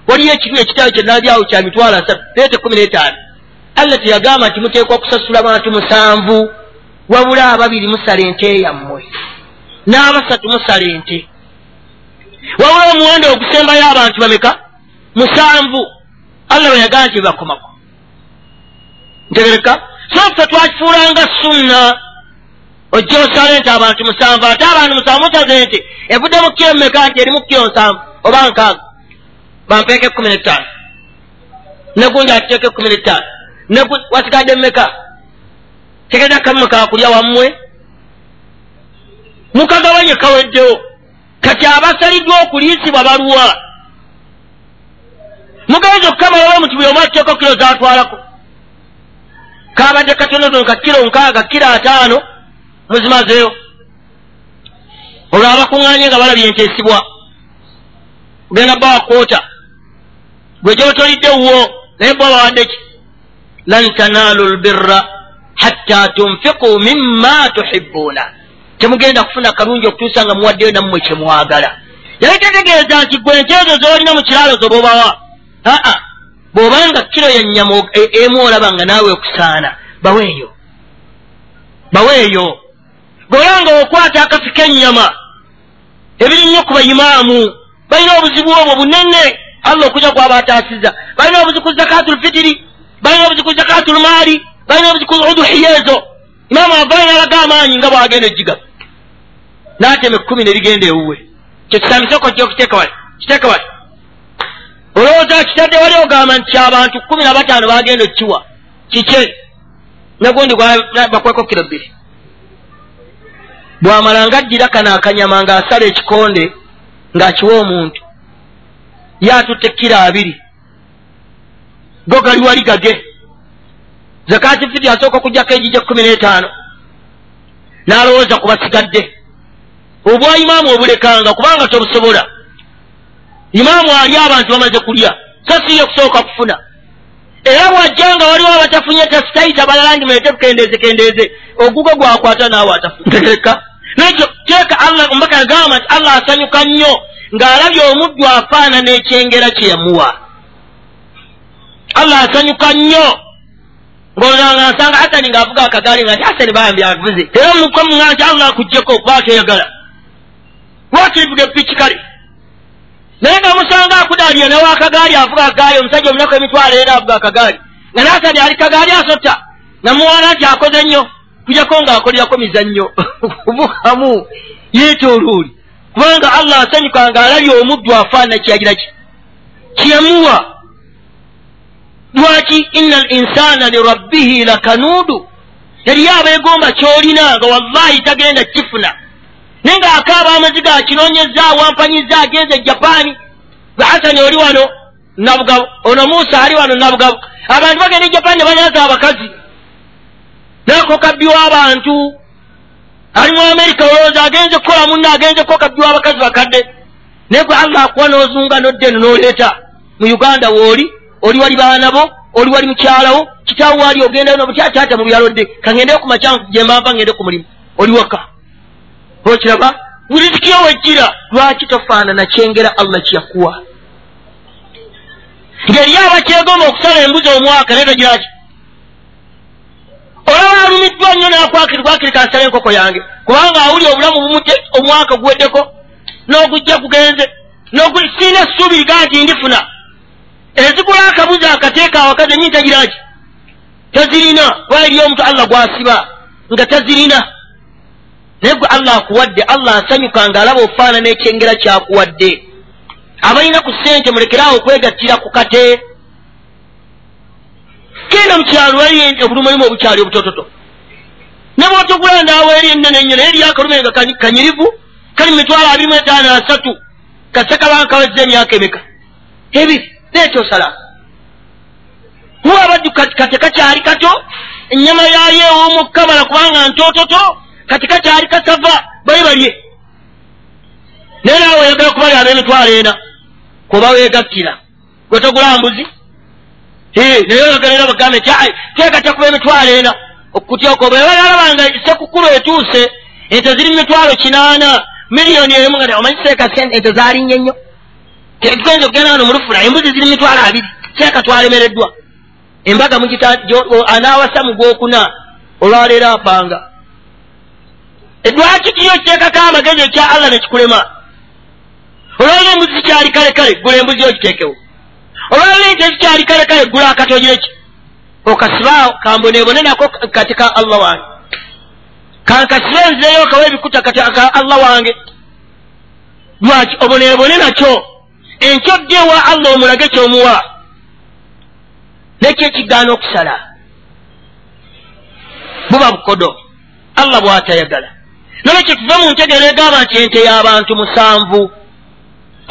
waliyo ekiru ekitabo kyenabyawo kya mitwalo asatu leeta ekkumi n'etaano allah teyagamba nti muteekwa kusasula bantu musanvu wabula ababiri musala ente yammwe n'abasatu musala ente wabula omuwendo ogusembayo abantu bameka musanvu. Allah bwe yagamba nti bebakomako ntegereka. So ffe twakifuulanga sunna ojja osala ente abantu musanvu ate abantu musanvu mutaze nte evudde mu kiro mumeka nti erimu kiro nsanvu? Oba nkaaga. Bampeeka ekkumi n'ettaano. Negundi atiteeka ekkumi n'ettaano. Wasigadde mumeka tegeeza kamume kakulya wammwe? Mukagabanye kaweddewo kati abasaliddwa okuliisibwa baluwa. Mugenza okukamalawo muti buli omu atteeko kiro zatwalako. Kabadde katonotono ka kiro nkaaga kiro ataano muzimazeewo olwo abakuŋŋanye nga balabye enteesibwa ogenda bba wakoota gwe gyotolidde wuwo naye bwa bawadde ki? Lan tanaalu lbirra hatta tunfiku mimma tuhibbuuna temugenda kufuna kalungi okutuusa nga muwaddeyo nammwe kyemwagala yali tetegeeza nti gwe ente ezo zolina mu kiraalo zo bobawa aa bw'obanga kiro yennyama emu olaba nga naawe okusaana baweeyo baweeyo bw'olanga okwata akafi k'ennyama. Ebiri nnyo ku bayimaamu balina obuzibu obwo bunene. Allah okuja kwaba ataasiza balina obuzibu ku zakatu lfitiri balina obuzibu ku zakatu lmaali balina obuzibu ku uduhiya ezo imaamu avaayo nalaga amaanyi nga bwagenda ejjiga n'atema ekkumi ne ligenda ewuwe kyekisamiseko kyokiteeka wali? Kiteeka wali? Olowooza kitadde wali ogamba nti abantu kumi na bataano bagenda okkiwa kike? Nagundi bakweko kiro bbiri. Bw'amala ng'addira kano akanyama ng'asala ekikonde ng'akiwa omuntu ye atutte kiro abiri. Go gali wali gage. Zakati fiti asooka okugjako egijja ekkumi n'etaano n'alowooza ku basigadde obwa imaamu obulekanga kubanga tobusobola. Imaamu ali abantu bamaze kulya so siye kusooka kufuna. Era bwajjanga waliwo abatafunye tasitaita balala ndi mulete bukendeeze kendeeze ogugo gwakwata naawe atafuneka nekyo teeka allah ombaka yagamba nti allah asanyuka nnyo ng'alabye omuddu afaanana ekyengera kye yamuwa. Allah asanyuka nnyo. Ng'olanga nsanga hasani ng'avuga akagaali nga nti hasani bambi avuze. Era mukamuŋa nti allah akugjeko kuba toyagala lwakirivuga epiki kale naye nga musanga akudaalira nawe akagaali avuga akagaali omusajja omunaku emitwalo era avuga akagaali. Nga nasani ali kagaali asota namuwaana nti akoze nnyo kujako ng'akolerako mizannyo. Kubukamu yeetooluuli kubanga allah asanyuka ng'alabye omuddu afaana kyagira ki kyemuwa lwaki inna al insana lirabbihi lakanuudu? Eriyo abeegomba kyolina nga wallahi tagenda kifuna naye ng'akaaba amaziga akinoonyeza awampanyiza agenze e japaani gwe hasani oli wano nabugabo ono musa ali wano nabugabo abantu bagenda e japaani ne banyaza abakazi. Nakokabbiwa abantu ali mu amerika olowooza agenze kukola munna agenze kokabbiwa abakazi bakadde. Naye gwe allah akuwa n'ozunga nodde eno n'oleeta. Mu uganda wooli oli wali baanabo oli wali mukyalawo kitaawo waali ogendayo nobutyataata mu byalo dde kangendeyo ku makyanku gyembava ngende ku mulimu. Oli waka okiraba bulizikiyo wejjira lwaki tofaanana kyengera allah kyeyakuwa ngeri abakyegomba okusala embuzi omwaka naye togiraki olaba alumiddwa nnyo nakwakirikwakiri kansala enkoko yange kubanga awuli obulamu bumute omwaka guweddeko n'ogujja gugenze siina essuubiri ganti ndifuna. Ezigula akabuzi akateeka awakazi enyi tagiraki tazirina kuba eri omuntu allah gwasiba nga tazirina naye gwe allah akuwadde allah asanyuka ngaalaba ofaanana ekyengera kyakuwadde abalina ku ssente mulekeraawo okwegattira ku kate. Genda mukyalo wali obulumulimu obukyali obutototo. Ne bwotogula ndaawo eri enene nnyo naye eryakalume nga kanyirivu kali mitwalo abiri mu etaano asatu kasekabankawezza emyaka emeka? Ebiri nekyosala huwa baddu kati kakyali kato ennyama yayo ewomukkamala kubanga ntototo kati kakyali kasava bali balye. Naye naawe oyagala kubali ab'emitwalo ena kuba weegattira gwetogula mbuzi naye oyagala era bagambe nti ai teekatya kuba emitwalo ena? Okukutyako bwe balalabanga sekukulu etuuse ente ziri mitwalo kinaana miliyoni emu nga omanyi seeka ente zaali nnyo nnyo tugenza okugenda wano mulufula embuzi ziri mitwalo abiri seeka twalemereddwa. Embaga anaawasa mu gwokuna olwaleero apanga lwaki kiyo kiteekako amagezi ekya allah nekikulema olwaliro embuzi zikyali kale kale gula embuzi ogiteekewo olwaliro ente zikyali kale kale gula akatojireki okasibaawo kamboneebone nako kati ka allah wange. Kankasibe nzireyo kawa ebikuta kati ka allah wange. Lwaki oboneebone nakyo? Enkyodde ewa allah omulage kyomuwa. Nekyo ekigaana okusala. Buba bukodo. Allah bw'atayagala nolwekyo tuve mu ntegeero egamba nti ente y'abantu musanvu.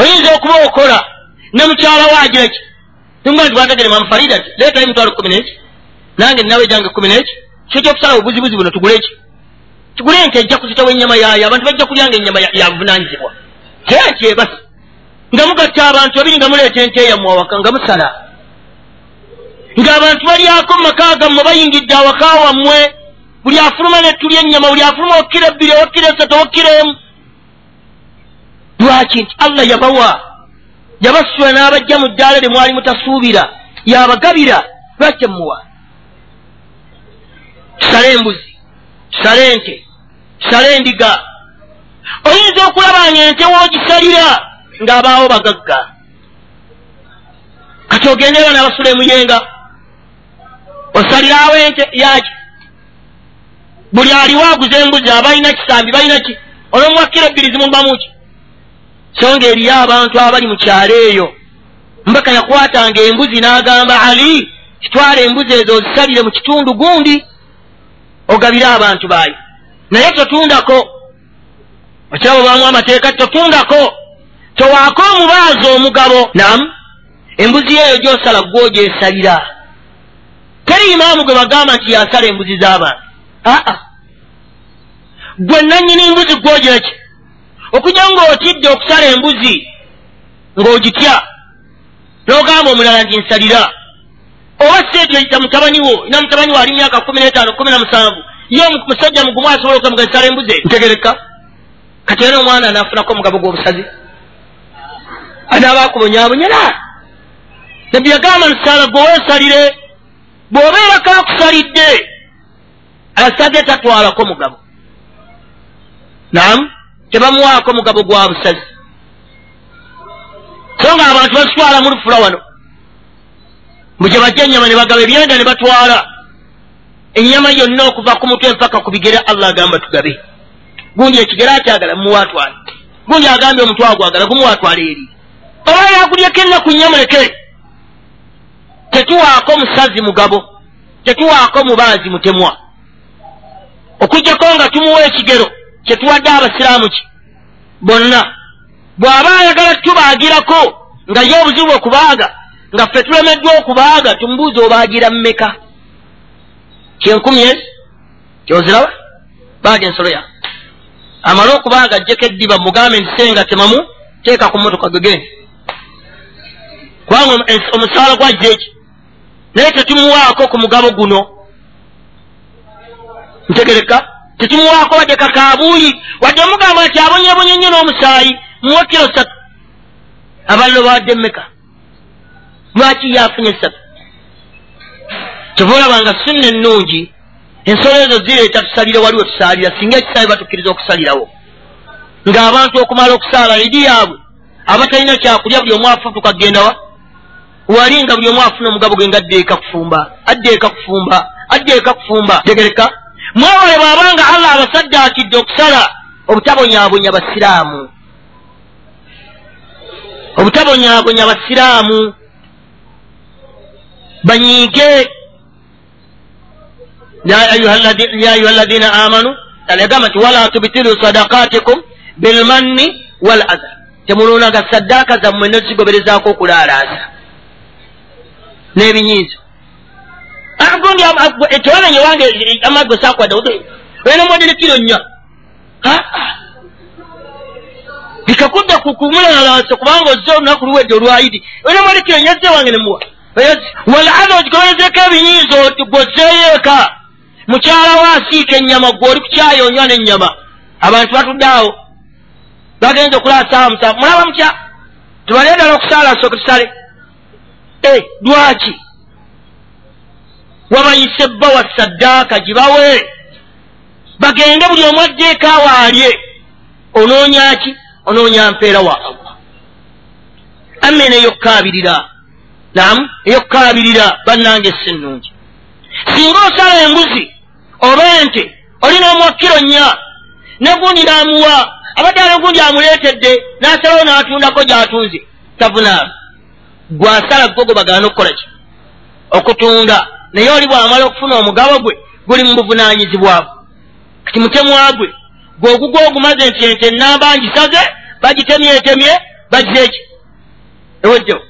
Oyinza okuba okola ne mukyala waagira ki tumba nti bwategere mamufarida ti leetayo emitwalo kumi n'eki? Nange ninawe jange kumi n'eki? Kyo kyokusala obuzibuzi buno tugule eki tugule ente ejja kuzitawo ennyama yaayo abantu bajja kulyanga ennyama yabuvunanyizibwa kyeki ebasi? Nga mugatta abantu babiri nga muleeta ente eyammwe awaka nga musala. Ng'abantu balyako mu maka gammwe bayingidde awaka wammwe buli afuluma netulya ennyama buli afuluma okkira ebbiri owakkira esatu owakkira emu. Lwaki nti allah yabawa? Yabasula n'abajja mu ddaala lye mwali mutasuubira. Yabagabira lwaki emuwa tusale embuzi tusale ente tusale endiga oyinza okulaba nga ente woogisalira ng'abaawo bagagga. Kati ogende bana abasula emuyenga osalirawo ente yaki buli aliwo aguza embuzi abalina kisambi balina ki? Olwomuwakkira ebbiri zimumbamuki so nga eriyo abantu abali mu kyalo eyo. Mbaka yakwatanga embuzi n'agamba ali kitwala embuzi ezo ozisalire mu kitundu gundi ogabire abantu baayo naye totundako okyabo bamu amateeka totundako. Towaako omubaazi omugabo. Namu embuzi eyo gyosala gwogyesalira. Teri imaamu gwe bagamba nti yasala embuzi z'abantu aa gwe nannyini mbuzi gwogiraki okujja ng'otidde okusala embuzi ng'ogitya? N'ogamba omulala nti nsalira. Oba seetyo yita mutabani wo ina mutabani wo ali myaka kumi n'etaano kumi na musanvu ye musajja mugumu asobola okukamuga nsala embuzi ntegereka kati era omwana anaafunako omugabo gw'obusazi? Anaaba akubonyabonyera nabbi yagamba nsala gwe weesalire bw'obeerako akusalidde asage tatwalako mugabo. Namu tebamuwaako mugabo gwa busazi. So nga abantu bazitwala mu lufula wano mbu gye bajja ennyama ne bagaba ebyenda ne batwala. Ennyama yonna okuva ku mutwe empaka ku bigere allah agamba tugabe. Gundi ekigere akyagala mumuwaatwale gundi agambye omutwe agwagala gumuwaatwale eri. Oba yagulyeko ennaku nnyo muleke tetuwaako musazi mugabo. Tetuwaako mubaazi mutemwa okujjako nga tumuwa ekigero kyetuwadde abasiraamu ki? Bonna. Bw'aba ayagala tubaagirako nga ye obuzibu okubaaga nga ffe tulemeddwa okubaaga tumubuuza obaagira mmeka. Kyenkumi ezi kyoziraba? Baaga ensolo ya. Amale okuba nga ajjeko eddiba mugambe nti senga temamu teeka ku motoka gegende kubanga omusaala gwajja eki? Naye tetumuwaako ku mugabo guno ntegereka tetumuwaako wadde kakaabuuyi wadde omugamba nti abonyebonye nnyo n'omusaayi muwe kiro satu abaliro bawadde mmeka lwaki yafunye satu kyova olaba nga sunna ennungi ensolo ezo zireeta tusalire waliwo tusaalira singa ekisaayi batukkiriza okusalirawo. Ng'abantu okumala okusaala eri yaabwe abatalina kyakulya buli omu afutuka gendawa wali nga buli omu afuna omugabo gwe nga addeeka kufumba addeeka kufumba addeeka kufumba. Tegereka mwewale bw'abanga allah abasaddaakidde okusala obutabonyaabonya basiraamu obutabonyaabonya basiraamu banyiige ya ayuha alladina amanu alyagamba nti wala tubitilu sadakatikum bilmanni wal adha temulunaga saddaaka zammwe nezigoberezaako okulaalaasa n'ebinyiizo gundi tewamenye wange amagwe sakwadde olina mwadire kiro nnya. Bikakudda kumulaalaasa kubanga ozze olunaku luwedde olwayidi. Olina mwadire kiro nnya zze wange nemuwa wal adha ogigoberezeko ebinyiizo gwozeeyo eka mukyala wo asiika ennyama gwe oli kukyayonywa n'ennyama. Abantu batudde awo. Bagenza okulaasa awo musa mulaba mutya tubale ddala okusaala sooke tusale e lwaki wabayise bbawa saddaaka gibawe. Bagende buli omu addeeko awaalye. Onoonya ki? Onoonya mpeera wa allah. Amene eyokkaabirira namu eyokkaabirira bannange sennungi. Singa osala embuzi oba ente olina omuwa kiro nnya negundi n'amuwa abadde alegundi amuleetedde n'asalawo n'atundako gy'atunze tavunaana gwasala gogo bagana okukola ki? Okutunda naye oli bw'amala okufuna omugabo gwe guli mu buvunaanyizibwabwe kati mutemwa gwe gwogugwa ogumaze nti ente enamba ngisaze bagitemyetemye bagize eki eweddewo.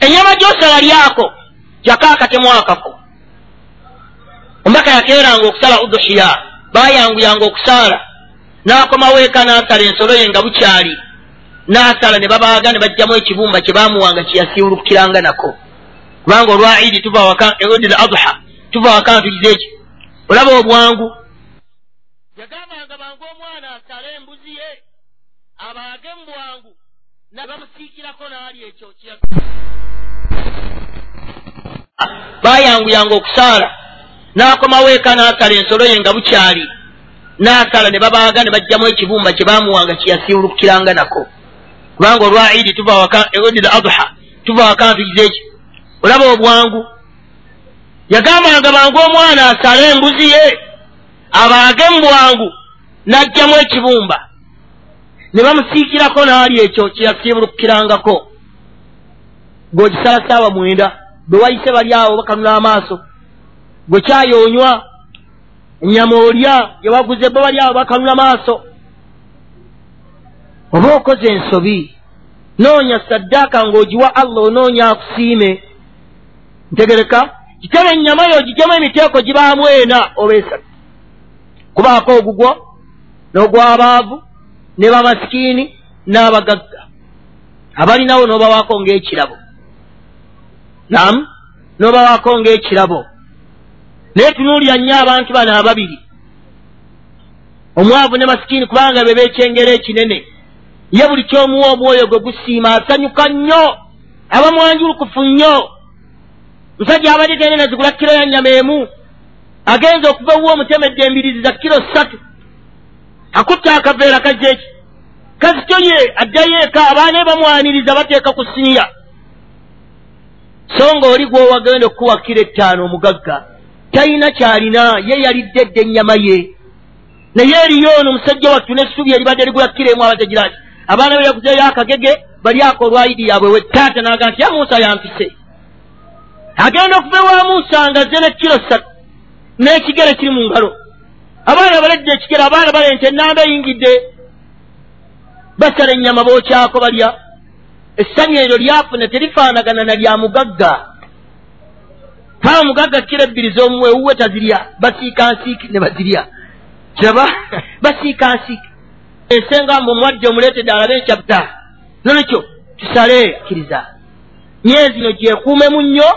Enyama gy'osala lyako jako akatemu akako. Omubaka yakeeranga okusala uduhiya bayanguyanga okusaala. N'akomawo eka n'asala ensolo ye nga bukyali. N'asala ne babaaga ne bajjamu ekibumba kye baamuwanga kyeyasiwulukiranga nako kubanga olwa idi tuva waka eudil adha tuva waka ntugize eki? Olaba obwangu. Yagambanga bangu omwana asale embuzi ye abaage mu bwangu nabamusiikirako n'ali ekyo bayanguyanga okusaala n'akomawo eka n'asala ensolo ye nga bukyali. N'asala ne babaaga ne bajjamu ekibumba kye baamuwanga kyeyasiwulukiranga nako. Kubanga olwa idi tuva waka eudil adha tuva waka ntugize eki olaba obwangu. Yagambanga bangu omwana asale embuzi ye abaage mu bwangu n'ajjamu ekibumba. Ne bamusiikirako n'ali ekyo kyeyasiibulukirangako ng'ogisala saawa mwenda bwe wayise bali awo bakanula amaaso. Gwe kyayonywa ennyama olya gyewaguze bo bali awo bakanula maaso oba okoze ensobi noonya saddaaka ng'ogiwa allah onoonya akusiime ntegereka kitebe ennyama yo gijemu emiteeko gibaamu ena oba esatu kubaako ogugwo n'ogwabaavu ne bamasikiini n'abagagga. Abalinawo n'obawaako ng'ekirabo. Namu n'obawaako ng'ekirabo. Naye tunuulya nnyo abantu bano ababiri. Omwavu ne masikiini kubanga be beekyengera ekinene. Ye buli kyomuwa omwoyo gwe gusiima asanyuka nnyo aba mwanjulukufu nnyo musajja abadde tene nazigula kiro ya nnyama emu agenza okuva wuwa omutemedde embirizi za kiro ssatu akutta akaveera kajja eki. Kazito ye addayo eka abaana bamwaniriza bateeka ku siniya so nga oli gwowagenda okukuwa kiro ettaano omugagga talina kyalina ye yalidde dde ennyama ye. Naye eriyo ono omusajja wattu n'essubi eribadde ligula kiro emu abategira ti abaana be yaguzeeyo akagege balyako olwayidi yaabwe we taata naga nti ya musa yampise agenda okuva ewa musa nga zze n'ekiro ssatu n'ekigere kiri mu ngalo. Abaana baledde ekigere abaana balente enamba eyingidde basala ennyama bookyako balya. Essanyu eryo lyafuna terifaanagana na lya mugagga. Haa mugagga kiro ebbiri z'omuwe ewuwe tazirya basiika nsiiki ne bazirya. Kiraba basiika nsiike ensenga mbu omwadde omuleetedde alabe enkyapta nolwekyo tusale akkiriza myezi no gyekuumemu nnyo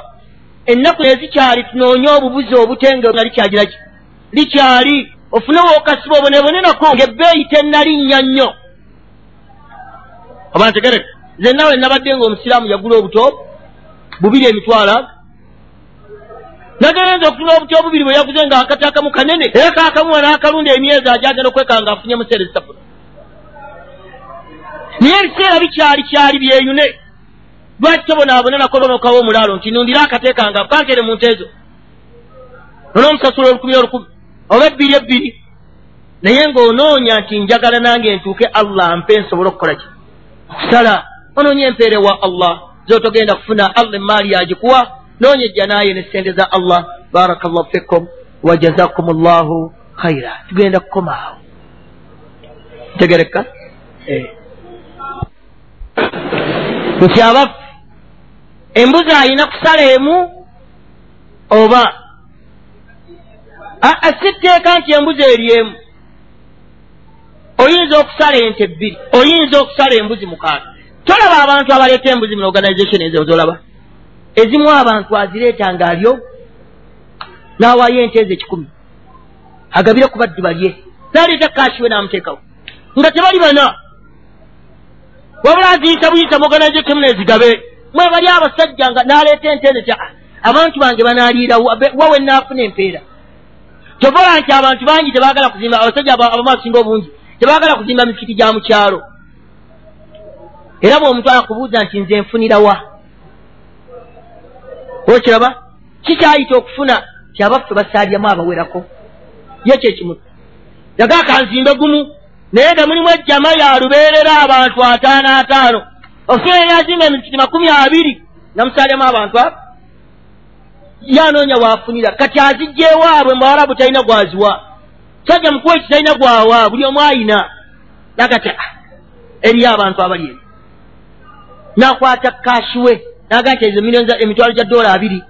ennaku ezikyali tunoonye obubuzi obutenge nga likyagira ki likyali ofune wookasiba obonebone nako ngaebbeeyi tennalinnya nnyo. Oba ntegereka nze nawe nabadde nga omusiraamu yagula obuto bubiri emitwalo aga nagenza okutula obuti obubiri bwe yaguze nga akati akamu kanene era kakamuwa n'akalunda emyezi agyagenda okwekanga afunye museera ezisapula naye ebiseera bikyali kyali byeyune lwaki tobonaabona nakolonokawo omulaalo nti nundire akateekanga kantere mu nte ezo nonoomusasula olukumi olukumi oba ebbiri ebbiri naye ng'onoonya nti njagala nange ntuuke allah mpe nsobole okukola ki? Okusala onoonya empeere wa allah zotogenda kufuna allah emaali yagikuwa noonya ejja naye ne sente za allah. Baraka llahu fikum wajazakum llahu khaira tugenda kukoma awo. Ntegereka? Nti abaffe embuzi alina kusala emu oba? Aa si tteeka nti embuzi eri emu. Oyinza okusala ente ebbiri oyinza okusala embuzi mukaaga. Tolaba abantu abaleeta embuzi mu organization ezo zolaba ezimu abantu azireeta nga alyo n'awaayo ente ezo ekikumi agabire ku baddu balye. N'aleeta kashiwe n'amuteekawo. Nga tebali bana. Wabula aziyita buyita mu organization nezigabe mwe bali abasajja nga n'aleeta ente ezo kya abantu bange banaaliira wawe naafuna empeera. Tobola nti abantu bangi tebaagala kuzimba abasajja abamu asinga obungi tebaagala kuzimba misikiti gya mu kyalo era bw'omuntu akubuuza nti nze nfunirawa okiraba kikyayita okufuna ti abaffe basaalyamu abawerako? Ye kyekimu yaga kanzimbe gumu naye nga mulimu ejjama ya lubeerera abantu ataano ataano ofuna yazimba emisikiti makumi abiri namusaalyamu abantu abo yanoonya waafunira. Kati azijjeewaabwe muwarabu talina gwaziwa sajja mukuwa eki talina gwawa buli omu ayina. Nagati eriyo abantu abali eyo nakwata kashiwe naga nti ezo miliyoni emitwalo gya dola abiri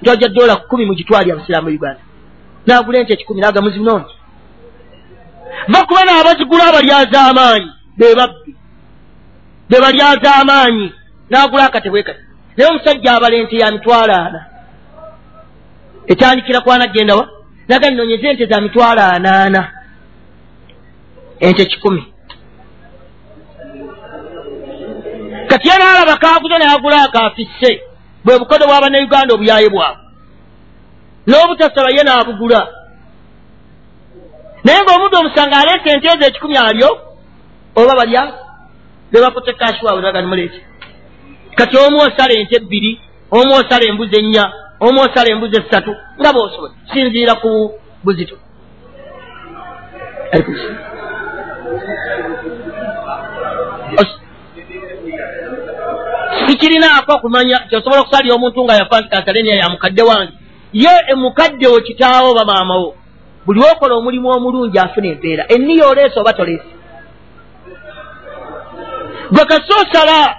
mitwalo gya dola kumi mu gitwali abasiraamu e uganda. Nagula ente ekikumi naga muzinongi bakuba naabazigula abalyaz'amaanyi bebabbi be balyaz'amaanyi nagula akatebwekati naye omusajja abala ente ya mitwalo ana etandikira kwana gendawa naga ninonyeza ente za mitwalo anaana ente kikumi. Kati ye naalaba kaaguze nayagula akaafisse. Bwe bukodo bw'abannauganda obuyaye bwabwe. N'obutasaba ye naabugula naye ng'omuddu omusanga aleesa ente ezo ekikumi alyo oba balya be bakutte kashi waabwe naga nimuleete kati omu osala ente ebbiri omu osala embuzi ennya omu osala embuzi essatu nga boosobola sinziira ku buzito. Sikirinaako okumanya kyosobola okusalira omuntu nga yafa nti kansaleniya ya mukadde wange. Ye mukadde wo kitaawo oba maamawo buli wokola omulimu omulungi afuna empeera. Enniya oleese oba toleese gwe kasi osala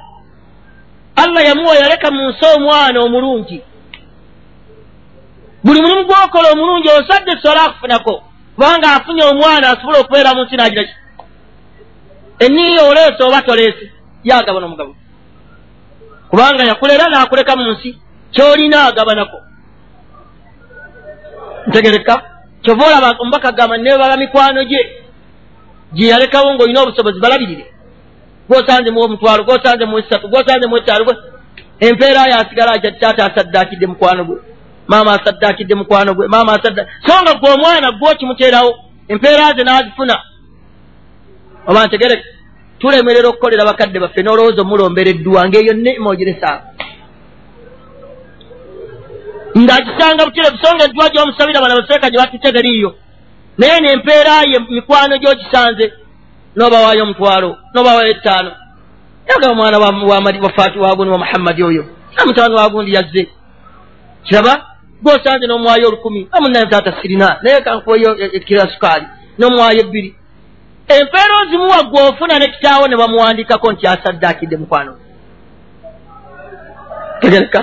allah yamuwa yaleka mu nsi omwana omulungi. Buli mulimu gwokola omulungi osadde sola akufunako kubanga afunye omwana asobole okubeera mu nsi nagira ki? Enniya oleese oba toleese? Yagabana omugabo kubanga yakulera n'akuleka mu nsi kyolina agabanako. Ntegereka kyova olaba omubaka gamba ne bala mikwano gye gye yalekawo ng'olina obusobozi balabirire gwosanze mu omutwalo gwosanze mu esatu gwosanze mu etaano empeera yasigala aja taata asaddaakidde mukwano gwe. Maama asaddaakidde mukwano gwe maama asadda so nga gwe omwana gwokimuteerawo empeera ze n'azifuna. Oba ntegereka tulemerera okukolera bakadde baffe n'olowooza omulombereddwa ngaeyo nema ogiresaako ng'akisanga bukirevu so nga eddwa gy'omusabira bana baseeka gye batutte teriiyo naye nempeera ye mikwano gy'okisanze n'obawaayo omutwalo n'obawaayo ettaano yaga omwana wafaati wagundi wa muhammadi oyo namutano wagundi yazze. Kiraba gwosanze n'omuwaayo olukumi amunaye taata sirina naye kankuwayo ekira sukaali n'omuwaayo ebbiri. Empeera ozimuwa gw'ofuna ne kitaawo ne bamuwandikako nti asaddaakidde mukwano. Tegereka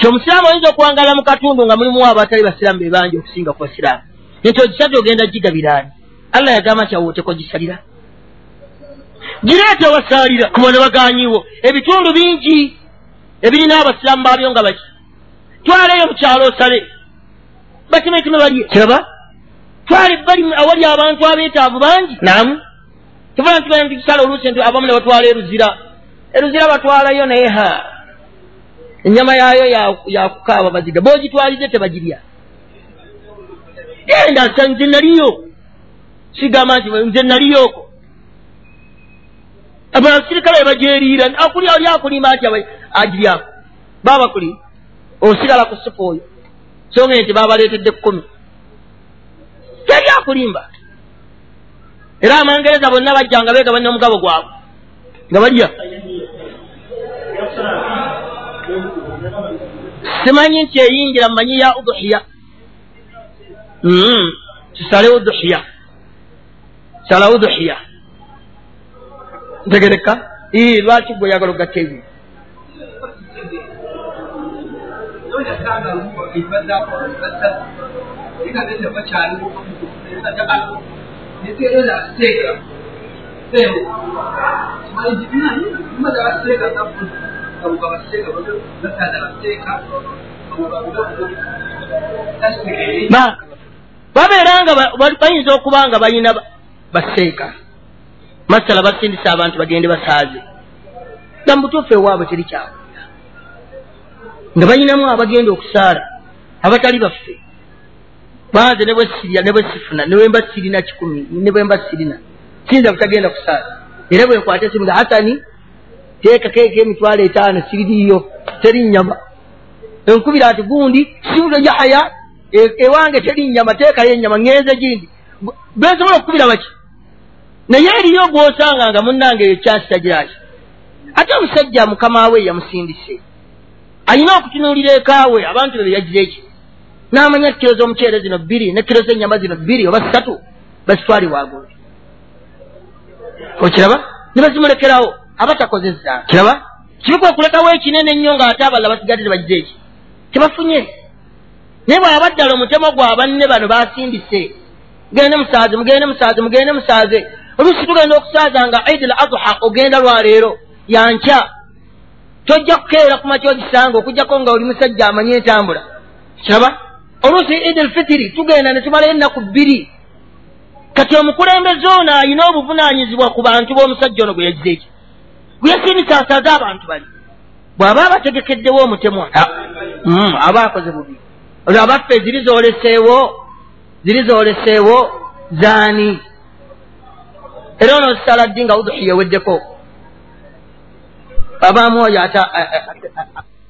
ti omusiraamu oyinza okuwangala mu katundu nga mulimu abatali basiraamu be bangi okusinga ku basiraamu. Nti ogisatu ogenda gigabiraani allah yagamba nti awooteko gisalira. Gireeta wasaalira kuba ne baganyiwo ebitundu bingi ebirina abasiraamu baabyo nga baki. Twaleyo mukyalo osale. Batimetime balye kiraba? Twale bali awali abantu abeetaavu bangi. Namu tufuna nti bana ntikisala oluusi nti abamu ne batwala eruzira eruzira batwalayo naye ha ennyama yaayo yakukaaba baziga boogitwalize tebagirya. Genda nze naliyo. Sigamba nti nze naliyooko abasirikale bagyeriira akuli ali akulimba nti agiryako. Baba kuli osigala ku supu oyo. Songa nti babaleetedde kkumi teri akulimba. Era amangereza bonna bajjanga beegabanya omugabo gwabwe. Nga balya simanyi nti eyingira mumanyi ya uduhiya kisale uduhiya sala uduhiya ntegereka. Lwaki gwe oyagala ogatta ebyo babeera nga bayinza okuba nga balina baseeka. Masala basindisa abantu bagende basaaze. Nga mubutuufu ewaabwe teri kyawulira nga balinamu abagenda okusaala abatali baffe. Banze ne bwesirya ne bwesifuna ne bwemba sirina kikumi ne bwemba sirina. Kiyinza butagenda kusaala. Era bwenkwata esimu nga hasani teekakeeko emitwalo etaano siririyo teri nyama enkubira ati gundi sibulo yahaya ewange teri nyama teekayo enyama ŋŋenze gindi. Bensobola okukubira baki? Naye eriyo gwosanga nga munnange eyo kyansi tagiraki ate omusajja mukama we yamusindise. Ayina okutunuulira ekaawe abantu be beyagira eki? N'amanya kiro z'omuceere zino bbiri ne kiro z'ennyama zino bbiri oba ssatu bazitwali wagundi okiraba? Ne bazimulekerawo aba takozezza kiraba? Kibuka okulekawo ekinene ennyo ng'ate abalala basigadde tebagize eki? Tebafunye naye bw'aba ddala omutemo gwa banne bano basindise mugende musaaze mugende musaaze mugende musaaze. Oluusi tugenda okusaaza nga idi l adha ogenda lwaleero yankya tojja kukeera ku makya ogisanga okugjako nga oli musajja amanye entambula. Kiraba? Oluusi idi lfitiri tugenda ne tumalayo ennaku bbiri. Kati omukulembeze ono ayina obuvunaanyizibwa ku bantu b'omusajja ono gwe yagize eki gwe yasindisa asaaze abantu bali. Bw'aba abategekeddewo omutemwa mm, aba akoze bubi. Olwo abaffe ziri zooleseewo ziri zooleseewo zaani? Era ono zisala ddi nga uduhiya eweddeko abaamu oyo ata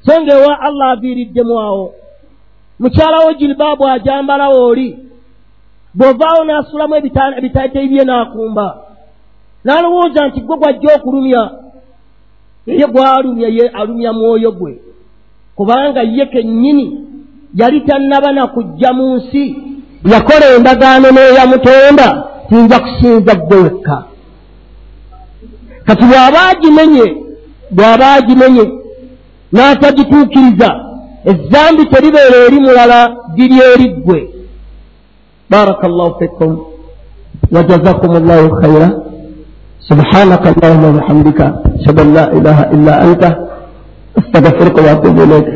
so ngaewa allah aviiriddemu awo. Mukyalawo jilibaabu ajambalawo oli bw'ovaawo n'asulamu ebitaiteyi bye n'akumba. N'alowooza nti gwe gwajja okulumya ye gwalumya ye alumya mwoyo gwe. Kubanga ye kennyini yali tannaba na kujja mu nsi yakola endagaano n'eyamutonda tiyinza kusinza ggwe wekka. Kati bw'aba agimenye bw'aba agimenye n'atagituukiriza ezzambi teribeera eri mulala diri eri ggwe. Baraka llahu fikum. Wajazakum llahu khaira سبحانك اللهم وبحمدك اشهد ان لا اله الا انت استغفرك واتوب اليك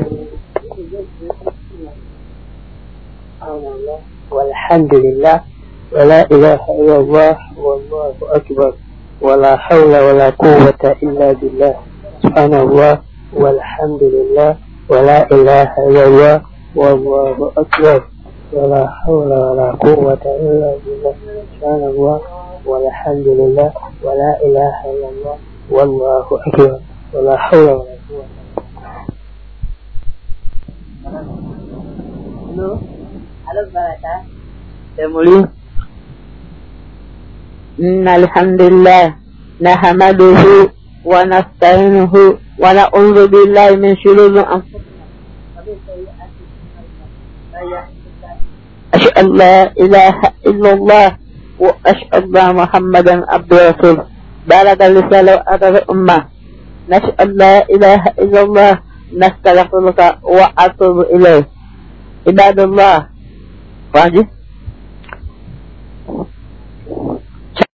والحمد لله ولا إله إلا الله والله أكبر ولا حول ولا قوة إلا بالله سبحان الله والحمد لله ولا إله إلا الله والله أكبر ولا حول ولا قوة إلا بالله سبحان الله والحمد لله ولا إله إلا الله والله أكبر ولا حول ولا قوة Halo, halo Barata. Ya muli. Innal hmm, hamdalillah nahmaduhu wa nasta'inuhu wa na'udzu billahi min shururi anfusina wa min sayyiati a'malina. Ashhadu an la ilaha illallah وأشهد أن محمدا عبده ورسوله بلغ الرسالة وأدى الأمة نشهد لا إله إلا الله نستغفرك وأتوب إليك عباد الله واجب